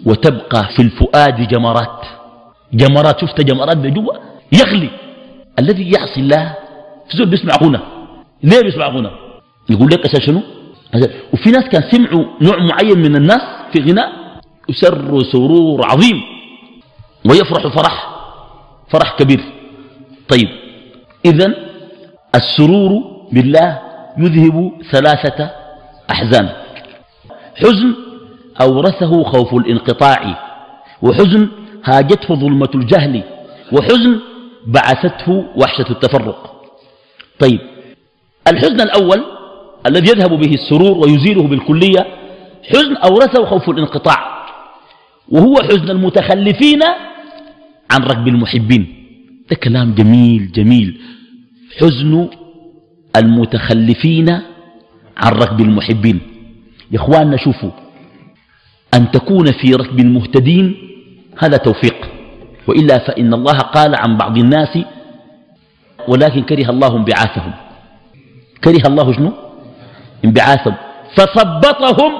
وتبقى في الفؤاد جمرات. جمرات شفت جمرات بجوا يغلي. الذي يعصي الله. زول بيسمع غنى ليه بيسمع غنى يقول لك أساس شنو؟ وفي ناس كان سمعوا نوع معين من الناس في غناء يسر سرور عظيم. ويفرح فرح. فرح كبير. طيب. إذا السرور بالله يذهب ثلاثة أحزان. حزن أورثه خوف الانقطاع. وحزن هاجته ظلمة الجهل وحزن بعثته وحشة التفرق. طيب الحزن الأول الذي يذهب به السرور ويزيله بالكلية حزن أورثه خوف الانقطاع وهو حزن المتخلفين عن ركب المحبين. ده كلام جميل جميل. حزن المتخلفين عن ركب المحبين. يا إخواننا شوفوا أن تكون في ركب المهتدين هذا توفيق. وإلا فإن الله قال عن بعض الناس ولكن كره الله انبعاثهم. كره الله شنو؟ انبعاثهم. فثبطهم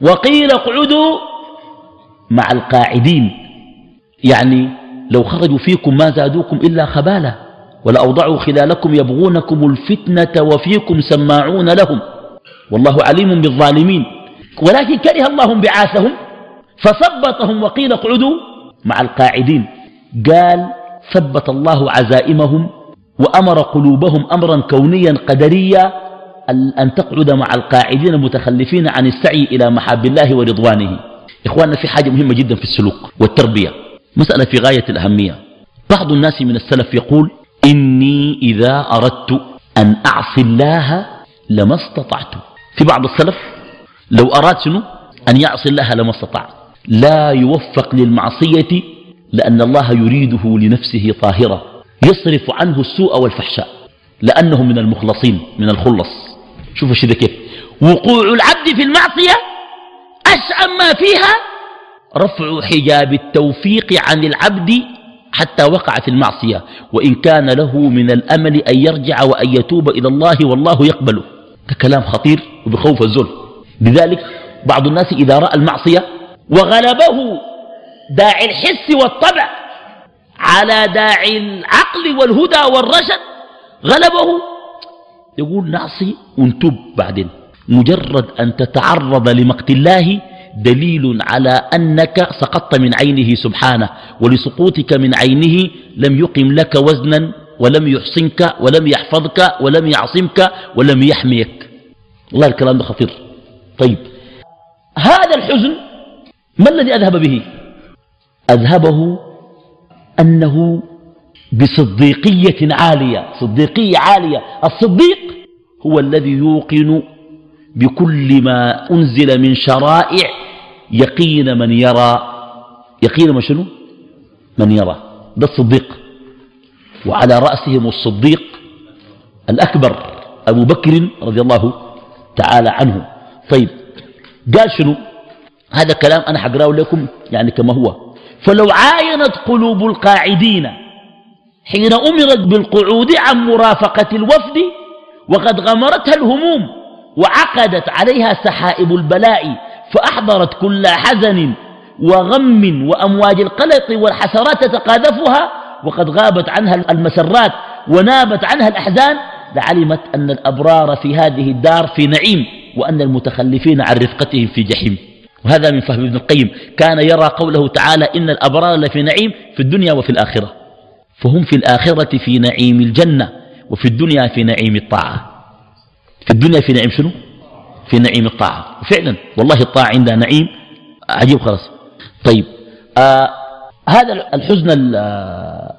وقيل اقعدوا مع القاعدين. يعني لو خرجوا فيكم ما زادوكم إلا خبالا ولأوضعوا خلالكم يبغونكم الفتنة وفيكم سماعون لهم. والله عليم بالظالمين. ولكن كره الله انبعاثهم. فثبطهم وقيل اقعدوا مع القاعدين. قال ثبت الله عزائمهم وأمر قلوبهم أمرا كونيا قدريا أن تقعد مع القاعدين المتخلفين عن السعي إلى محاب الله ورضوانه. إخواننا في حاجة مهمة جدا في السلوك والتربية. مسألة في غاية الأهمية. بعض الناس من السلف يقول إني إذا أردت أن أعصي الله لما استطعت. في بعض السلف لو أراد شنو؟ أن يعصي الله لما استطاع لا يوفق للمعصية لأن الله يريده لنفسه طاهرة يصرف عنه السوء والفحشاء لأنه من المخلصين من الخلص. شوف الشيء كيف. وقوع العبد في المعصية أشأم ما فيها رفع حجاب التوفيق عن العبد حتى وقع في المعصية وإن كان له من الأمل أن يرجع وأن يتوب إلى الله والله يقبله. كلام خطير وبخوف الزل لذلك بعض الناس إذا رأى المعصية وغلبه داعي الحس والطبع على داعي العقل والهدى والرشد. غلبه. يقول نعصي ونتوب بعدين. مجرد أن تتعرض لمقت الله دليل على أنك سقطت من عينه سبحانه ولسقوطك من عينه لم يقم لك وزنا ولم يحصنك ولم يحفظك ولم يعصمك ولم يحميك. والله الكلام ده خطير. طيب. هذا الحزن ما الذي أذهب به؟ أذهبه أنه بصديقية عالية صديقية عالية. الصديق هو الذي يوقن بكل ما أنزل من شرائع. يقين من يرى. يقين ما شنو؟ من يرى. ده الصديق. وعلى رأسهم الصديق الأكبر أبو بكر رضي الله تعالى عنه. طيب قال شنو؟ هذا كلام أنا حقرأه لكم يعني كما هو. فلو عاينت قلوب القاعدين حين أمرت بالقعود عن مرافقة الوفد وقد غمرتها الهموم وعقدت عليها سحائب البلاء فأحضرت كل حزن وغم وأمواج القلق والحسرات تتقاذفها وقد غابت عنها المسرات ونابت عنها الأحزان لعلمت أن الأبرار في هذه الدار في نعيم وأن المتخلفين عن رفقتهم في جحيم. وهذا من فهم ابن القيم. كان يرى قوله تعالى إن الأبرار لفي نعيم في الدنيا وفي الآخرة. فهم في الآخرة في نعيم الجنة وفي الدنيا في نعيم الطاعة. في الدنيا في نعيم شنو؟ في نعيم الطاعة. وفعلا والله الطاعة عندها نعيم عجيب خلاص. طيب آه هذا الحزن آه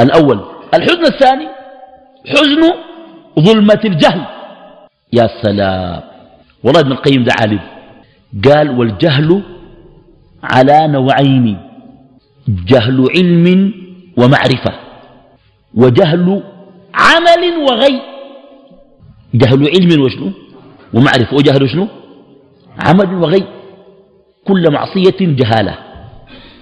الأول. الحزن الثاني حزن ظلمة الجهل. يا سلام. والله ابن القيم ده عالم. قال والجهل على نوعين جهل علم ومعرفة وجهل عمل وغي. جهل علم وشنو؟ ومعرفة. وجهل شنو؟ عمل وغي. كل معصية جهالة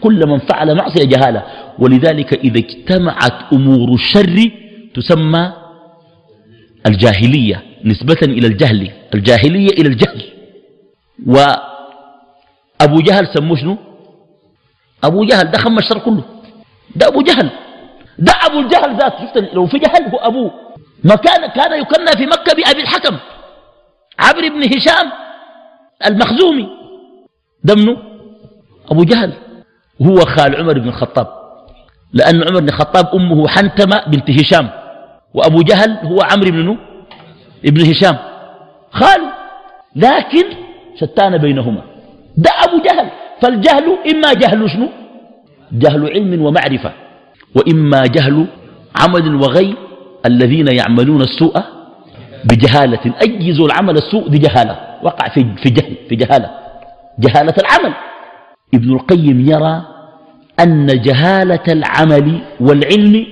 كل من فعل معصية جهالة. ولذلك إذا اجتمعت أمور الشر تسمى الجاهلية نسبة إلى الجهل الجاهلية إلى الجهل. وأبو جهل سموه شنو؟ أبو جهل ده خم الشر كله. ده أبو جهل. ده أبو الجهل ذات شفت؟ لو في جهل هو أبوه. ما كان كان يكنى في مكة بأبي الحكم. عبر بن هشام المخزومي. ده منه أبو جهل. وهو خال عمر بن الخطاب. لأن عمر بن الخطاب أمه حنتمة بنت هشام. وأبو جهل هو عمرو بن ابن هشام. خاله. لكن شتان بينهما. ده أبو جهل. فالجهل إما جهل شنو؟ جهل علم ومعرفة وإما جهل عمل وغي الذين يعملون السوء بجهالة. أجزوا العمل السوء بجهالة وقع في في جهل في جهالة. جهالة العمل. ابن القيم يرى أن جهالة العمل والعلم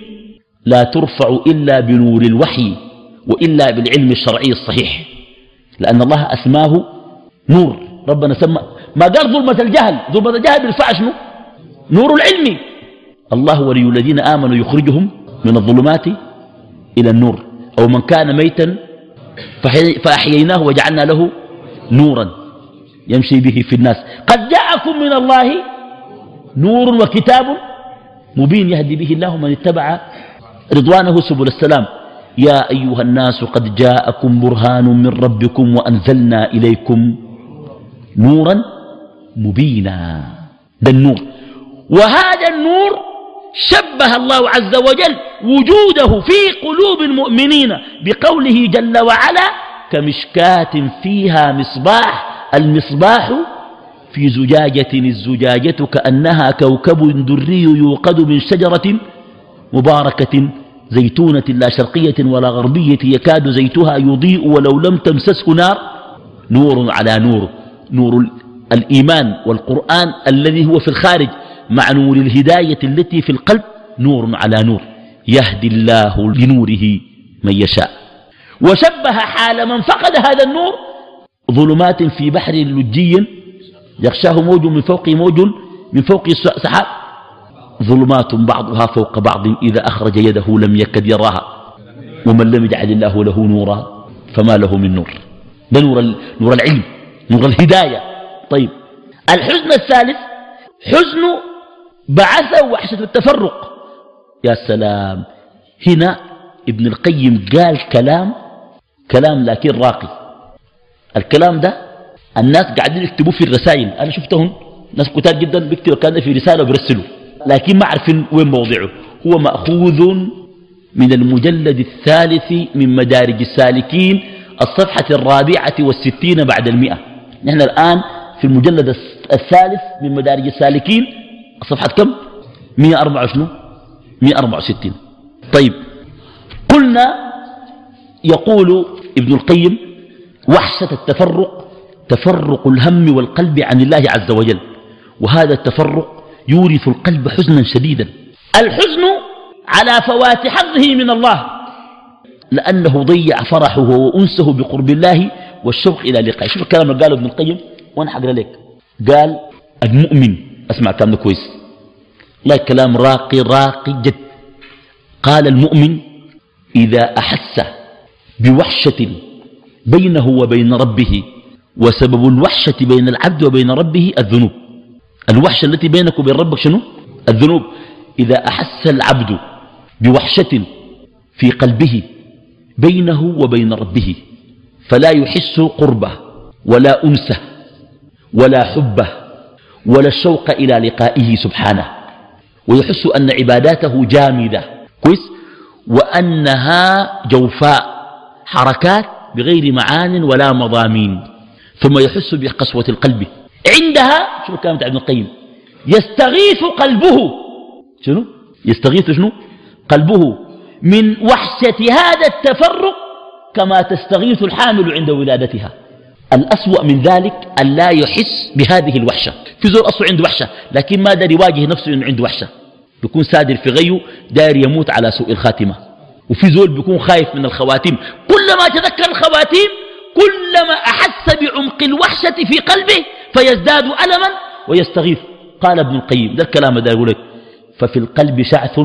لا ترفع إلا بنور الوحي وإلا بالعلم الشرعي الصحيح لأن الله أسماه نور. ربنا سمى. ما قال ظلمة الجهل. ظلمة الجهل بالفعل شنو؟ نور العلم. الله ولي الذين آمنوا يخرجهم من الظلمات إلى النور. أو من كان ميتا فأحييناه وجعلنا له نورا يمشي به في الناس. قد جاءكم من الله نور وكتاب مبين يهدي به الله من اتبع رضوانه سبل السلام. يا أيها الناس قد جاءكم برهان من ربكم وأنزلنا إليكم نورا مبينا. ده النور. وهذا النور شبه الله عز وجل وجوده في قلوب المؤمنين بقوله جل وعلا كمشكاة فيها مصباح المصباح في زجاجة الزجاجة كأنها كوكب دري يوقد من شجرة مباركة زيتونة لا شرقية ولا غربية يكاد زيتها يضيء ولو لم تمسسه نار. نور على نور. نور الإيمان والقرآن الذي هو في الخارج مع نور الهداية التي في القلب نور على نور. يهدي الله لنوره من يشاء. وشبه حال من فقد هذا النور ظلمات في بحر لجي يغشاه موج من فوق موج من فوق سحاب. ظلمات بعضها فوق بعض إذا أخرج يده لم يكد يراها. ومن لم يجعل الله له نورا فما له من نور. ده نور, نور العلم. نور الهداية طيب. الحزن الثالث حزن بعث وحشة التفرق. يا سلام. هنا ابن القيم قال كلام كلام لكن راقي. الكلام ده الناس قاعدين يكتبوه في الرسائل. أنا شفتهم ناس كتار جدا بيكتبوا كان في رسالة وبيرسلوا. لكن ما عارفين وين موضعه. هو مأخوذ من المجلد الثالث من مدارج السالكين الصفحة الرابعة والستين بعد المئة. نحن الآن في المجلد الثالث من مدارج السالكين. صفحة كم؟ 104 شنو 164 طيب. قلنا يقول ابن القيم وحشة التفرق تفرق الهم والقلب عن الله عز وجل وهذا التفرق يورث القلب حزنا شديدا. الحزن على فوات حظه من الله لأنه ضيع فرحه وأنسه بقرب الله والشوق إلى لقائه شوف الكلام اللي قاله ابن القيم وأنا حقرأ لك. قال المؤمن أسمع كلام كويس. لا كلام راقي راقي جد. قال المؤمن إذا أحس بوحشة بينه وبين ربه وسبب الوحشة بين العبد وبين ربه الذنوب. الوحشة التي بينك وبين ربك شنو؟ الذنوب. إذا أحس العبد بوحشة في قلبه بينه وبين ربه فلا يحس قربه ولا أنسه ولا حبه ولا الشوق إلى لقائه سبحانه. ويحس أن عباداته جامدة. كويس؟ وأنها جوفاء حركات بغير معان ولا مضامين. ثم يحس بقسوة القلب. عندها شوف الكلام ابن القيم؟ يستغيث قلبه. شنو؟ يستغيث شنو؟ قلبه من وحشة هذا التفرق كما تستغيث الحامل عند ولادتها. الأسوأ من ذلك أن لا يحس بهذه الوحشة. في زول أصله عنده وحشة لكن ما دار يواجه نفسه أنه عنده وحشة. بيكون سادر في غيه داير يموت على سوء الخاتمة. وفي زول بيكون خايف من الخواتيم. كلما تذكر الخواتيم كلما أحس بعمق الوحشة في قلبه فيزداد ألما ويستغيث. قال ابن القيم ده الكلام ده يقول لك. ففي القلب شعث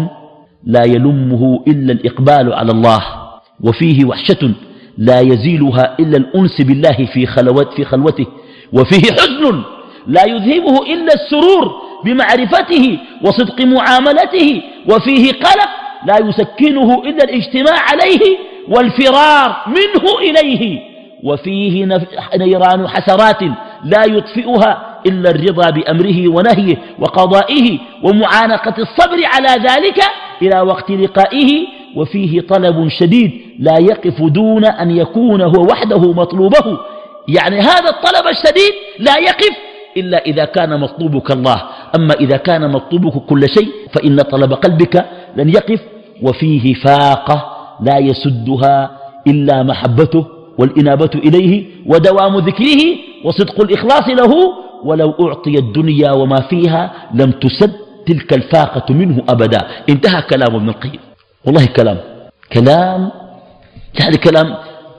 لا يلمه إلا الإقبال على الله. وفيه وحشة لا يزيلها إلا الأنس بالله في, خلوت في خلوته. وفيه حزن لا يذهبه إلا السرور بمعرفته وصدق معاملته. وفيه قلق لا يسكنه إلا الاجتماع عليه والفرار منه إليه. وفيه نيران حسرات لا يطفئها إلا الرضا بأمره ونهيه وقضائه ومعانقة الصبر على ذلك إلى وقت لقائه وفيه طلب شديد لا يقف دون أن يكون هو وحده مطلوبه. يعني هذا الطلب الشديد لا يقف إلا إذا كان مطلوبك الله. أما إذا كان مطلوبك كل شيء فإن طلب قلبك لن يقف وفيه فاقة لا يسدها إلا محبته والإنابة إليه ودوام ذكره وصدق الإخلاص له. ولو أعطي الدنيا وما فيها لم تسد تلك الفاقة منه أبدا. انتهى كلام ابن القيم. والله كلام. كلام. يعني كلام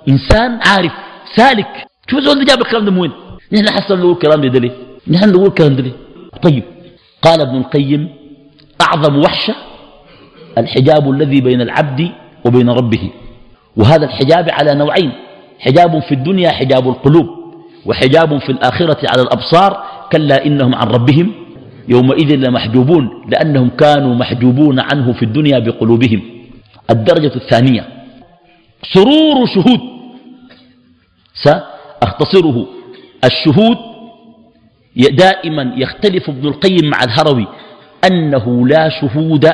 إنسان عارف سالك. شوف زول جاب الكلام ده من وين؟ نحن حسن نقول الكلام ده ليه نحن نقول الكلام ده ليه طيب قال ابن القيم أعظم وحشة الحجاب الذي بين العبد وبين ربه. وهذا الحجاب على نوعين حجاب في الدنيا حجاب القلوب. وحجاب في الآخرة على الأبصار كلا إنهم عن ربهم. يومئذ لمحجوبون لأنهم كانوا محجوبون عنه في الدنيا بقلوبهم. الدرجة الثانية. سرور شهود. سأختصره. الشهود دائما يختلف ابن القيم مع الهروي أنه لا شهود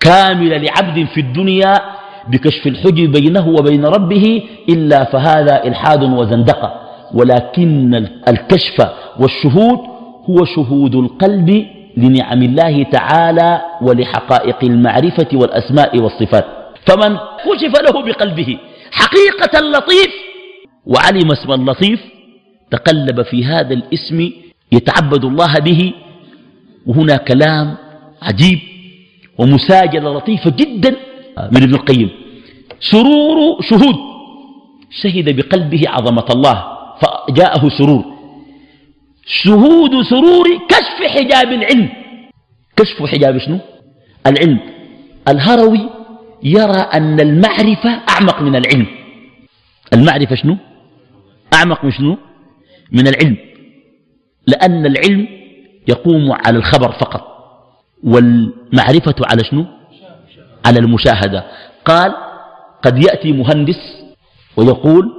كامل لعبد في الدنيا بكشف الحجب بينه وبين ربه إلا فهذا إلحاد وزندقة. ولكن الكشف والشهود هو شهود القلب لنعم الله تعالى ولحقائق المعرفة والأسماء والصفات. فمن كشف له بقلبه حقيقة اللطيف وعلم اسم اللطيف تقلب في هذا الاسم يتعبد الله به وهنا كلام عجيب ومساجلة لطيفة جدا من ابن القيم. سرور شهود شهد بقلبه عظمة الله فجاءه سرور. شهود سرور كشف حجاب العلم. كشف حجاب شنو؟ العلم. الهروي يرى أن المعرفة أعمق من العلم. المعرفة شنو؟ أعمق من شنو؟ من العلم. لأن العلم يقوم على الخبر فقط. والمعرفة على شنو؟ على المشاهدة. قال قد يأتي مهندس ويقول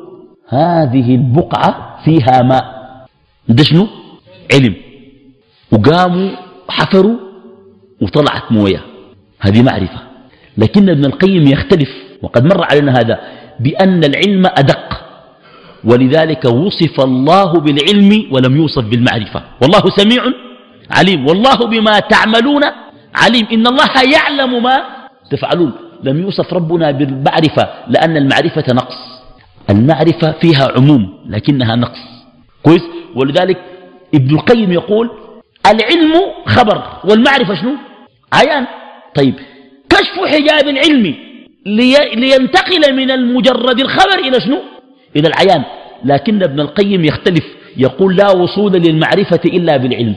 هذه البقعة فيها ماء. ده شنو؟ علم وقاموا حفروا وطلعت موية. هذه معرفة. لكن ابن القيم يختلف وقد مر علينا هذا بأن العلم أدق. ولذلك وصف الله بالعلم ولم يوصف بالمعرفة. والله سميع عليم. والله بما تعملون عليم. إن الله يعلم ما تفعلون. لم يوصف ربنا بالمعرفة لأن المعرفة نقص. المعرفة فيها عموم لكنها نقص. كويس؟ ولذلك ابن القيم يقول العلم خبر والمعرفة شنو؟ عيان. طيب كشف حجاب العلم لي لينتقل من المجرد الخبر إلى شنو؟ إلى العيان. لكن ابن القيم يختلف يقول لا وصول للمعرفة إلا بالعلم.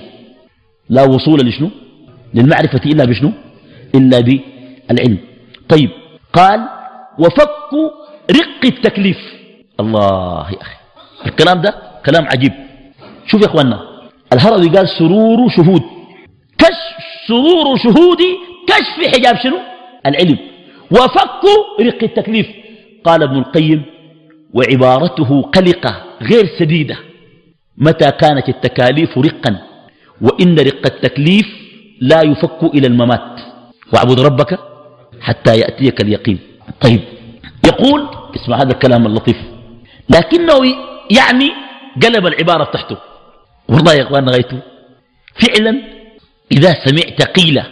لا وصول لشنو؟ للمعرفة إلا بشنو؟ إلا بالعلم. طيب قال وفك رق التكليف. الله يا أخي الكلام ده كلام عجيب. شوف يا أخوانا الهروي قال سرور شهود. كشف سرور شهودي كشف حجاب شنو؟ العلم. وفك رق التكليف. قال ابن القيم وعبارته قلقة غير سديدة. متى كانت التكاليف رقا؟ وإن رق التكليف لا يفك إلى الممات. واعبد ربك حتى يأتيك اليقين. طيب يقول اسمع هذا الكلام اللطيف. لكنه يعني قلب العبارة تحته. والله يا إخوان غايته فعلا إذا سمعت قيل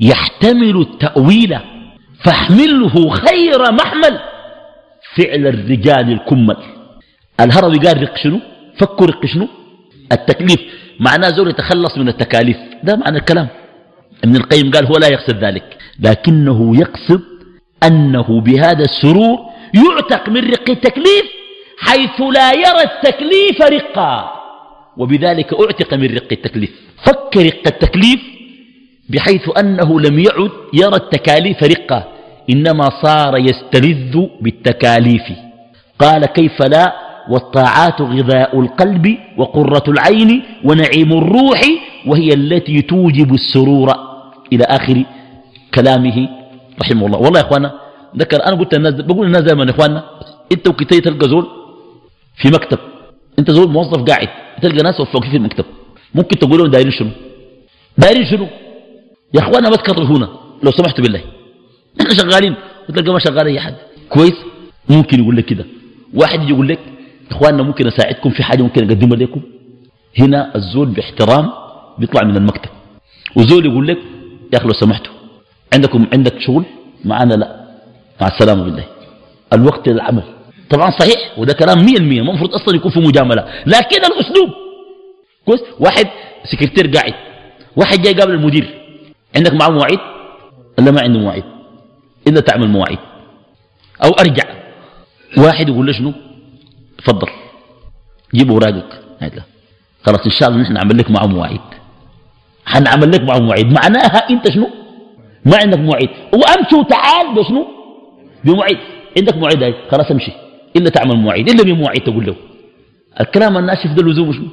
يحتمل التأويل فاحمله خير محمل. فعل الرجال الكمل. الهروي قال رق شنو؟ فكوا رق شنو؟ التكليف. معناه زول يتخلص من التكاليف. ده معنى الكلام. ابن القيم قال هو لا يقصد ذلك. لكنه يقصد أنه بهذا السرور يعتق من رق التكليف حيث لا يرى التكليف رقا. وبذلك أعتق من رق التكليف. فك رق التكليف بحيث أنه لم يعد يرى التكاليف رقة إنما صار يستلذ بالتكاليف. قال كيف لا؟ والطاعات غذاء القلب وقرة العين ونعيم الروح وهي التي توجب السرور. إلى آخر كلامه رحمه الله. والله يا إخوانا ذكر أنا قلت الناس بقول الناس دائما يا إخوانا أنت وكتير تلقى زول في مكتب. أنت زول موظف قاعد تلقى ناس وفوق في المكتب. ممكن تقول لهم دايرين شنو؟ دايرين شنو؟ يا اخوانا ما تكرر هنا لو سمحتوا بالله. نحن شغالين وتلقى ما شغال أي حد كويس؟ ممكن يقول لك كده. واحد يقول لك إخواننا ممكن أساعدكم في حاجة ممكن أقدمها لكم. هنا الزول باحترام بيطلع من المكتب. وزول يقول لك يا أخي لو سمحتوا عندكم عندك شغل؟ معنا لا. مع السلامة بالله. الوقت للعمل. طبعا صحيح وده كلام 100% ما المفروض أصلا يكون في مجاملة. لكن الأسلوب كويس؟ واحد سكرتير قاعد واحد جاي قابل المدير. عندك معه مواعيد؟ ولا ما عنده مواعيد. إلا تعمل مواعيد. أو أرجع. واحد يقول له شنو؟ تفضل. جيب أوراقك. خلاص إن شاء الله نحن نعمل لك معه مواعيد. حنعمل لك معه مواعيد. معناها أنت شنو؟ ما عندك مواعيد. وأمشي وتعال بشنو؟ بمواعيد. عندك مواعيد هاي؟ خلاص امشي. إلا تعمل مواعيد إلا بمواعيد تقول له. الكلام الناشف ده لزوم شنو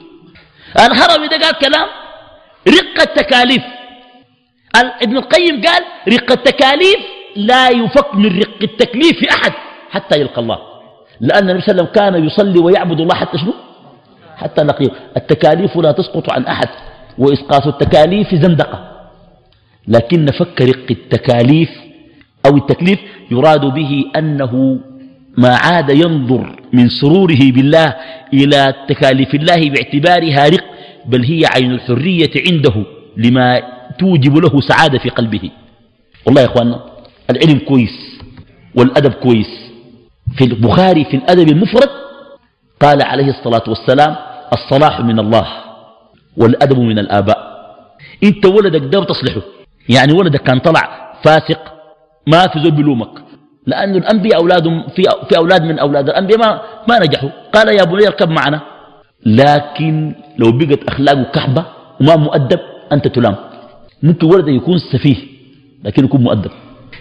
الهرمي ده قال كلام رق التكاليف. ابن القيم قال رق التكاليف لا يفك من رق التكليف أحد حتى يلقى الله. لأن النبي صلى الله عليه وسلم كان يصلي ويعبد الله حتى شنو؟ حتى لقيه التكاليف لا تسقط عن أحد وإسقاط التكاليف زندقة. لكن فك رق التكاليف أو التكليف يراد به أنه ما عاد ينظر من سروره بالله إلى تكاليف الله باعتبارها رق بل هي عين الحرية عنده لما توجب له سعادة في قلبه. والله يا أخواننا العلم كويس والأدب كويس. في البخاري في الأدب المفرد قال عليه الصلاة والسلام الصلاح من الله والأدب من الآباء. إنت ولدك ده تصلحه. يعني ولدك كان طلع فاسق ما في زول بلومك لأن الأنبياء أولادهم في, في أولاد من أولاد الأنبياء ما, ما نجحوا. قال يا بني اركب معنا. لكن لو بقت أخلاقه كحبة وما مؤدب أنت تلام. ممكن ولد يكون سفيه لكن يكون مؤدب.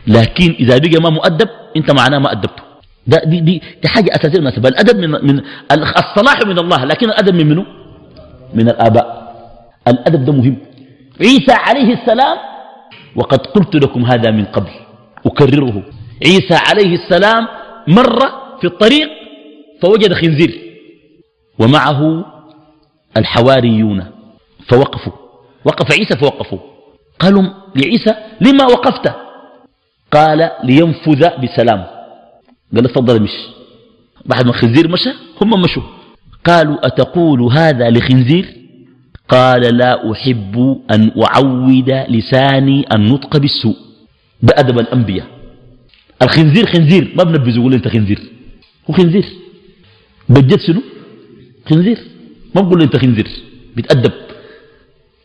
لكن إذا بقى ما مؤدب أنت معناه ما أدبته. ده دي, دي, دي حاجة أساسية مناسبة الأدب من, من الصلاح من الله لكن الأدب من منه من الآباء. الأدب ده مهم. عيسى عليه السلام وقد قلت لكم هذا من قبل أكرره. عيسى عليه السلام مر في الطريق فوجد خنزير ومعه الحواريون فوقفوا. وقف عيسى فوقفوا. قالوا لعيسى لما وقفت؟ قال لينفذ بسلام قال تفضل مش. بعد ما الخنزير مشى هم مشوا. قالوا أتقول هذا لخنزير؟ قال لا أحب أن أعود لساني النطق بالسوء. بأدب الأنبياء. الخنزير خنزير ما بنبذ يقول أنت خنزير. هو خنزير. بجد شنو؟ خنزير. ما بقول أنت خنزير. بتأدب.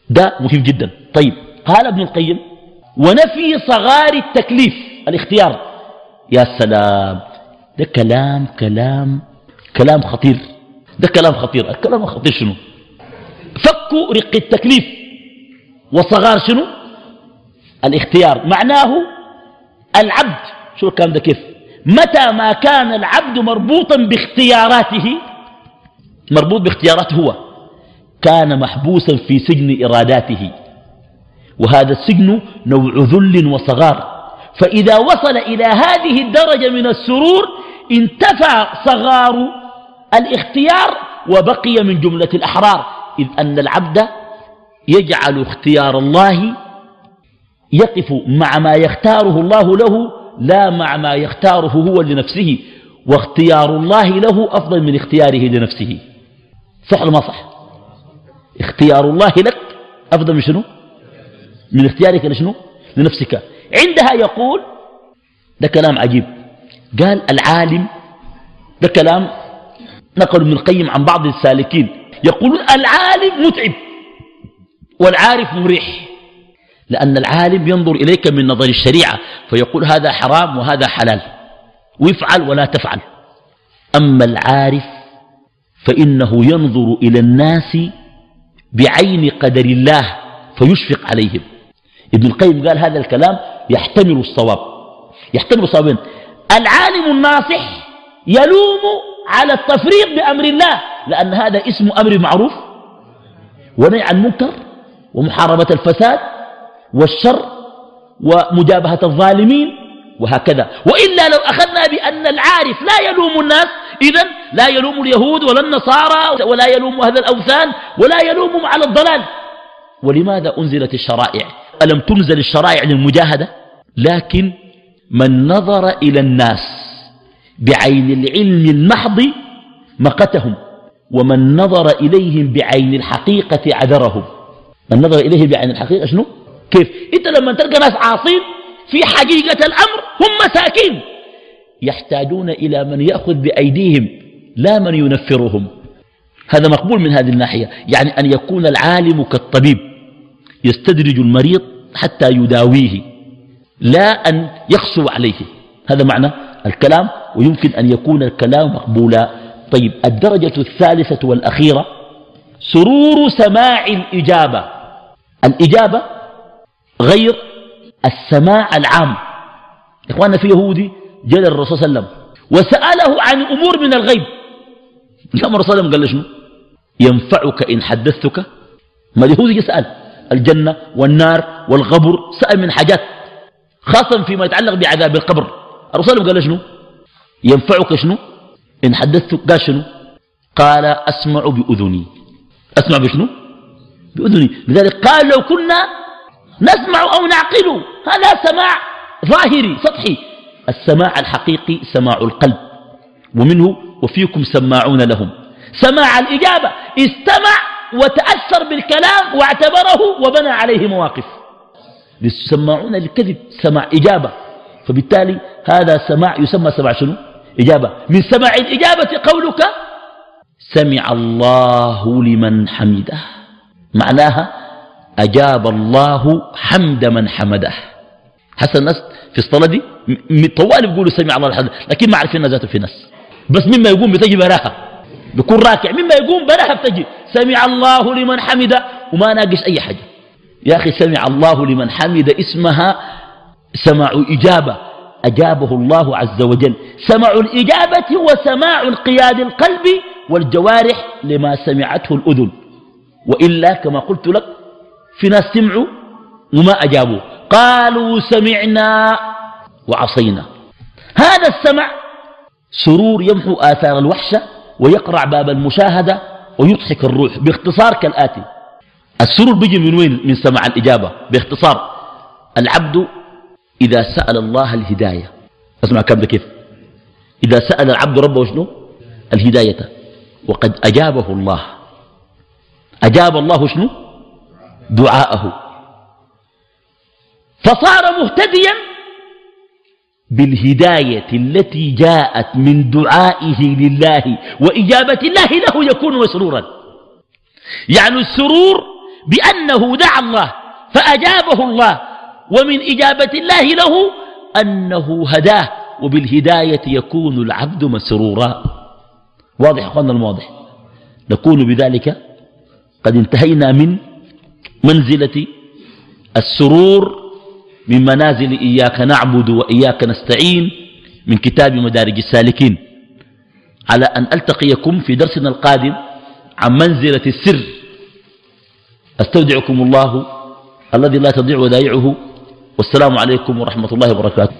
ده مهم جدا. طيب قال ابن القيم ونفي صغار التكليف. الاختيار. يا سلام. ده كلام كلام كلام خطير. ده كلام خطير. الكلام الخطير شنو؟ فك رق التكليف. وصغار شنو؟ الاختيار. معناه العبد. شو الكلام ده كيف؟ متى ما كان العبد مربوطا باختياراته مربوط باختياراته هو كان محبوسا في سجن إراداته. وهذا السجن نوع ذل وصغار. فإذا وصل إلى هذه الدرجة من السرور انتفى صغار الاختيار وبقي من جملة الأحرار. إذ أن العبد يجعل اختيار الله يقف مع ما يختاره الله له لا مع ما يختاره هو لنفسه واختيار الله له أفضل من اختياره لنفسه. صح ولا ما صح؟ اختيار الله لك أفضل من شنو؟ من اختيارك لشنو؟ لنفسك. عندها يقول ده كلام عجيب. قال العالم ده كلام نقل ابن القيم عن بعض السالكين. يقولون العالم متعب والعارف مريح. لأن العالم ينظر إليك من نظر الشريعة فيقول هذا حرام وهذا حلال. ويفعل ولا تفعل. أما العارف فإنه ينظر إلى الناس بعين قدر الله فيشفق عليهم. ابن القيم قال هذا الكلام يحتمل الصواب. يحتمل الصوابين العالم الناصح يلوم على التفريط بأمر الله لأن هذا اسم أمر معروف. ونهي عن منكر ومحاربة الفساد والشر ومجابهة الظالمين وهكذا. وإلا لو أخذنا بأن العارف لا يلوم الناس إذا لا يلوم اليهود ولا النصارى ولا يلوم أهل الأوثان ولا يلومهم على الضلال. ولماذا أنزلت الشرائع؟ ألم تنزل الشرائع للمجاهدة؟ لكن من نظر إلى الناس بعين العلم المحض مقتهم ومن نظر إليهم بعين الحقيقة عذرهم. من نظر إليهم بعين الحقيقة شنو؟ كيف؟ إنت لما تلقى ناس عاصين في حقيقة الأمر هم مساكين. يحتاجون إلى من يأخذ بأيديهم لا من ينفرهم. هذا مقبول من هذه الناحية يعني أن يكون العالم كالطبيب يستدرج المريض حتى يداويه لا أن يخصو عليه. هذا معنى الكلام ويمكن أن يكون الكلام مقبولا. طيب الدرجة الثالثة والأخيرة سرور سماع الإجابة. الإجابة غير السماع العام. إخواننا في يهودي جاء الرسول صلى الله عليه وسلم وسأله عن أمور من الغيب. الرسول صلى الله عليه وسلم قال له شنو؟ ينفعك إن حدثتك؟ ما اليهودي يسأل. الجنة والنار والغبر سأل من حاجات خاصة فيما يتعلق بعذاب القبر. الرسول قال له شنو؟ ينفعك شنو؟ إن حدثتك. قال شنو؟ قال أسمع بأذني. أسمع بشنو؟ بأذني. لذلك قال لو كنا نسمع أو نعقل. هذا سماع ظاهري سطحي. السماع الحقيقي سماع القلب. ومنه وفيكم سماعون لهم. سماع الإجابة. استمع وتأثر بالكلام واعتبره وبنى عليه مواقف. سماعون للكذب سماع إجابة. فبالتالي هذا سماع يسمى سماع شنو؟ إجابة. من سماع الإجابة قولك سمع الله لمن حمده. معناها أجاب الله حمد من حمده. حسن الناس في الصلاة دي طوال بيقولوا سمع الله الحمد لكن ما عارفين ذاته في ناس بس مما يقوم بتجي براها بيكون راكع مما يقوم براها بتجي. سمع الله لمن حمده وما ناقش أي حاجة. يا أخي سمع الله لمن حمد اسمها سماع إجابة. أجابه الله عز وجل. سمع الإجابة هو سماع انقياد القلب والجوارح لما سمعته الأذن. وإلا كما قلت لك في ناس سمعوا وما أجابوا. قالوا سمعنا وعصينا. هذا السمع سرور يمحو آثار الوحشة ويقرع باب المشاهدة ويضحك الروح باختصار كالآتي. السرور بيجي من وين؟ من سمع الإجابة. باختصار العبد إذا سأل الله الهداية. أسمع كم ده كيف؟ إذا سأل العبد ربه شنو؟ الهداية. وقد أجابه الله. أجاب الله شنو؟ دعاءه. فصار مهتديا بالهداية التي جاءت من دعائه لله وإجابة الله له يكون مسرورا. يعني السرور بأنه دعا الله فأجابه الله ومن إجابة الله له أنه هداه وبالهداية يكون العبد مسرورا. واضح أخوانا الواضح نكون بذلك قد انتهينا من منزلة السرور من منازل إياك نعبد وإياك نستعين من كتاب مدارج السالكين. على أن ألتقيكم في درسنا القادم عن منزلة السر. أستودعكم الله الذي لا تضيع ودائعه. والسلام عليكم ورحمة الله وبركاته.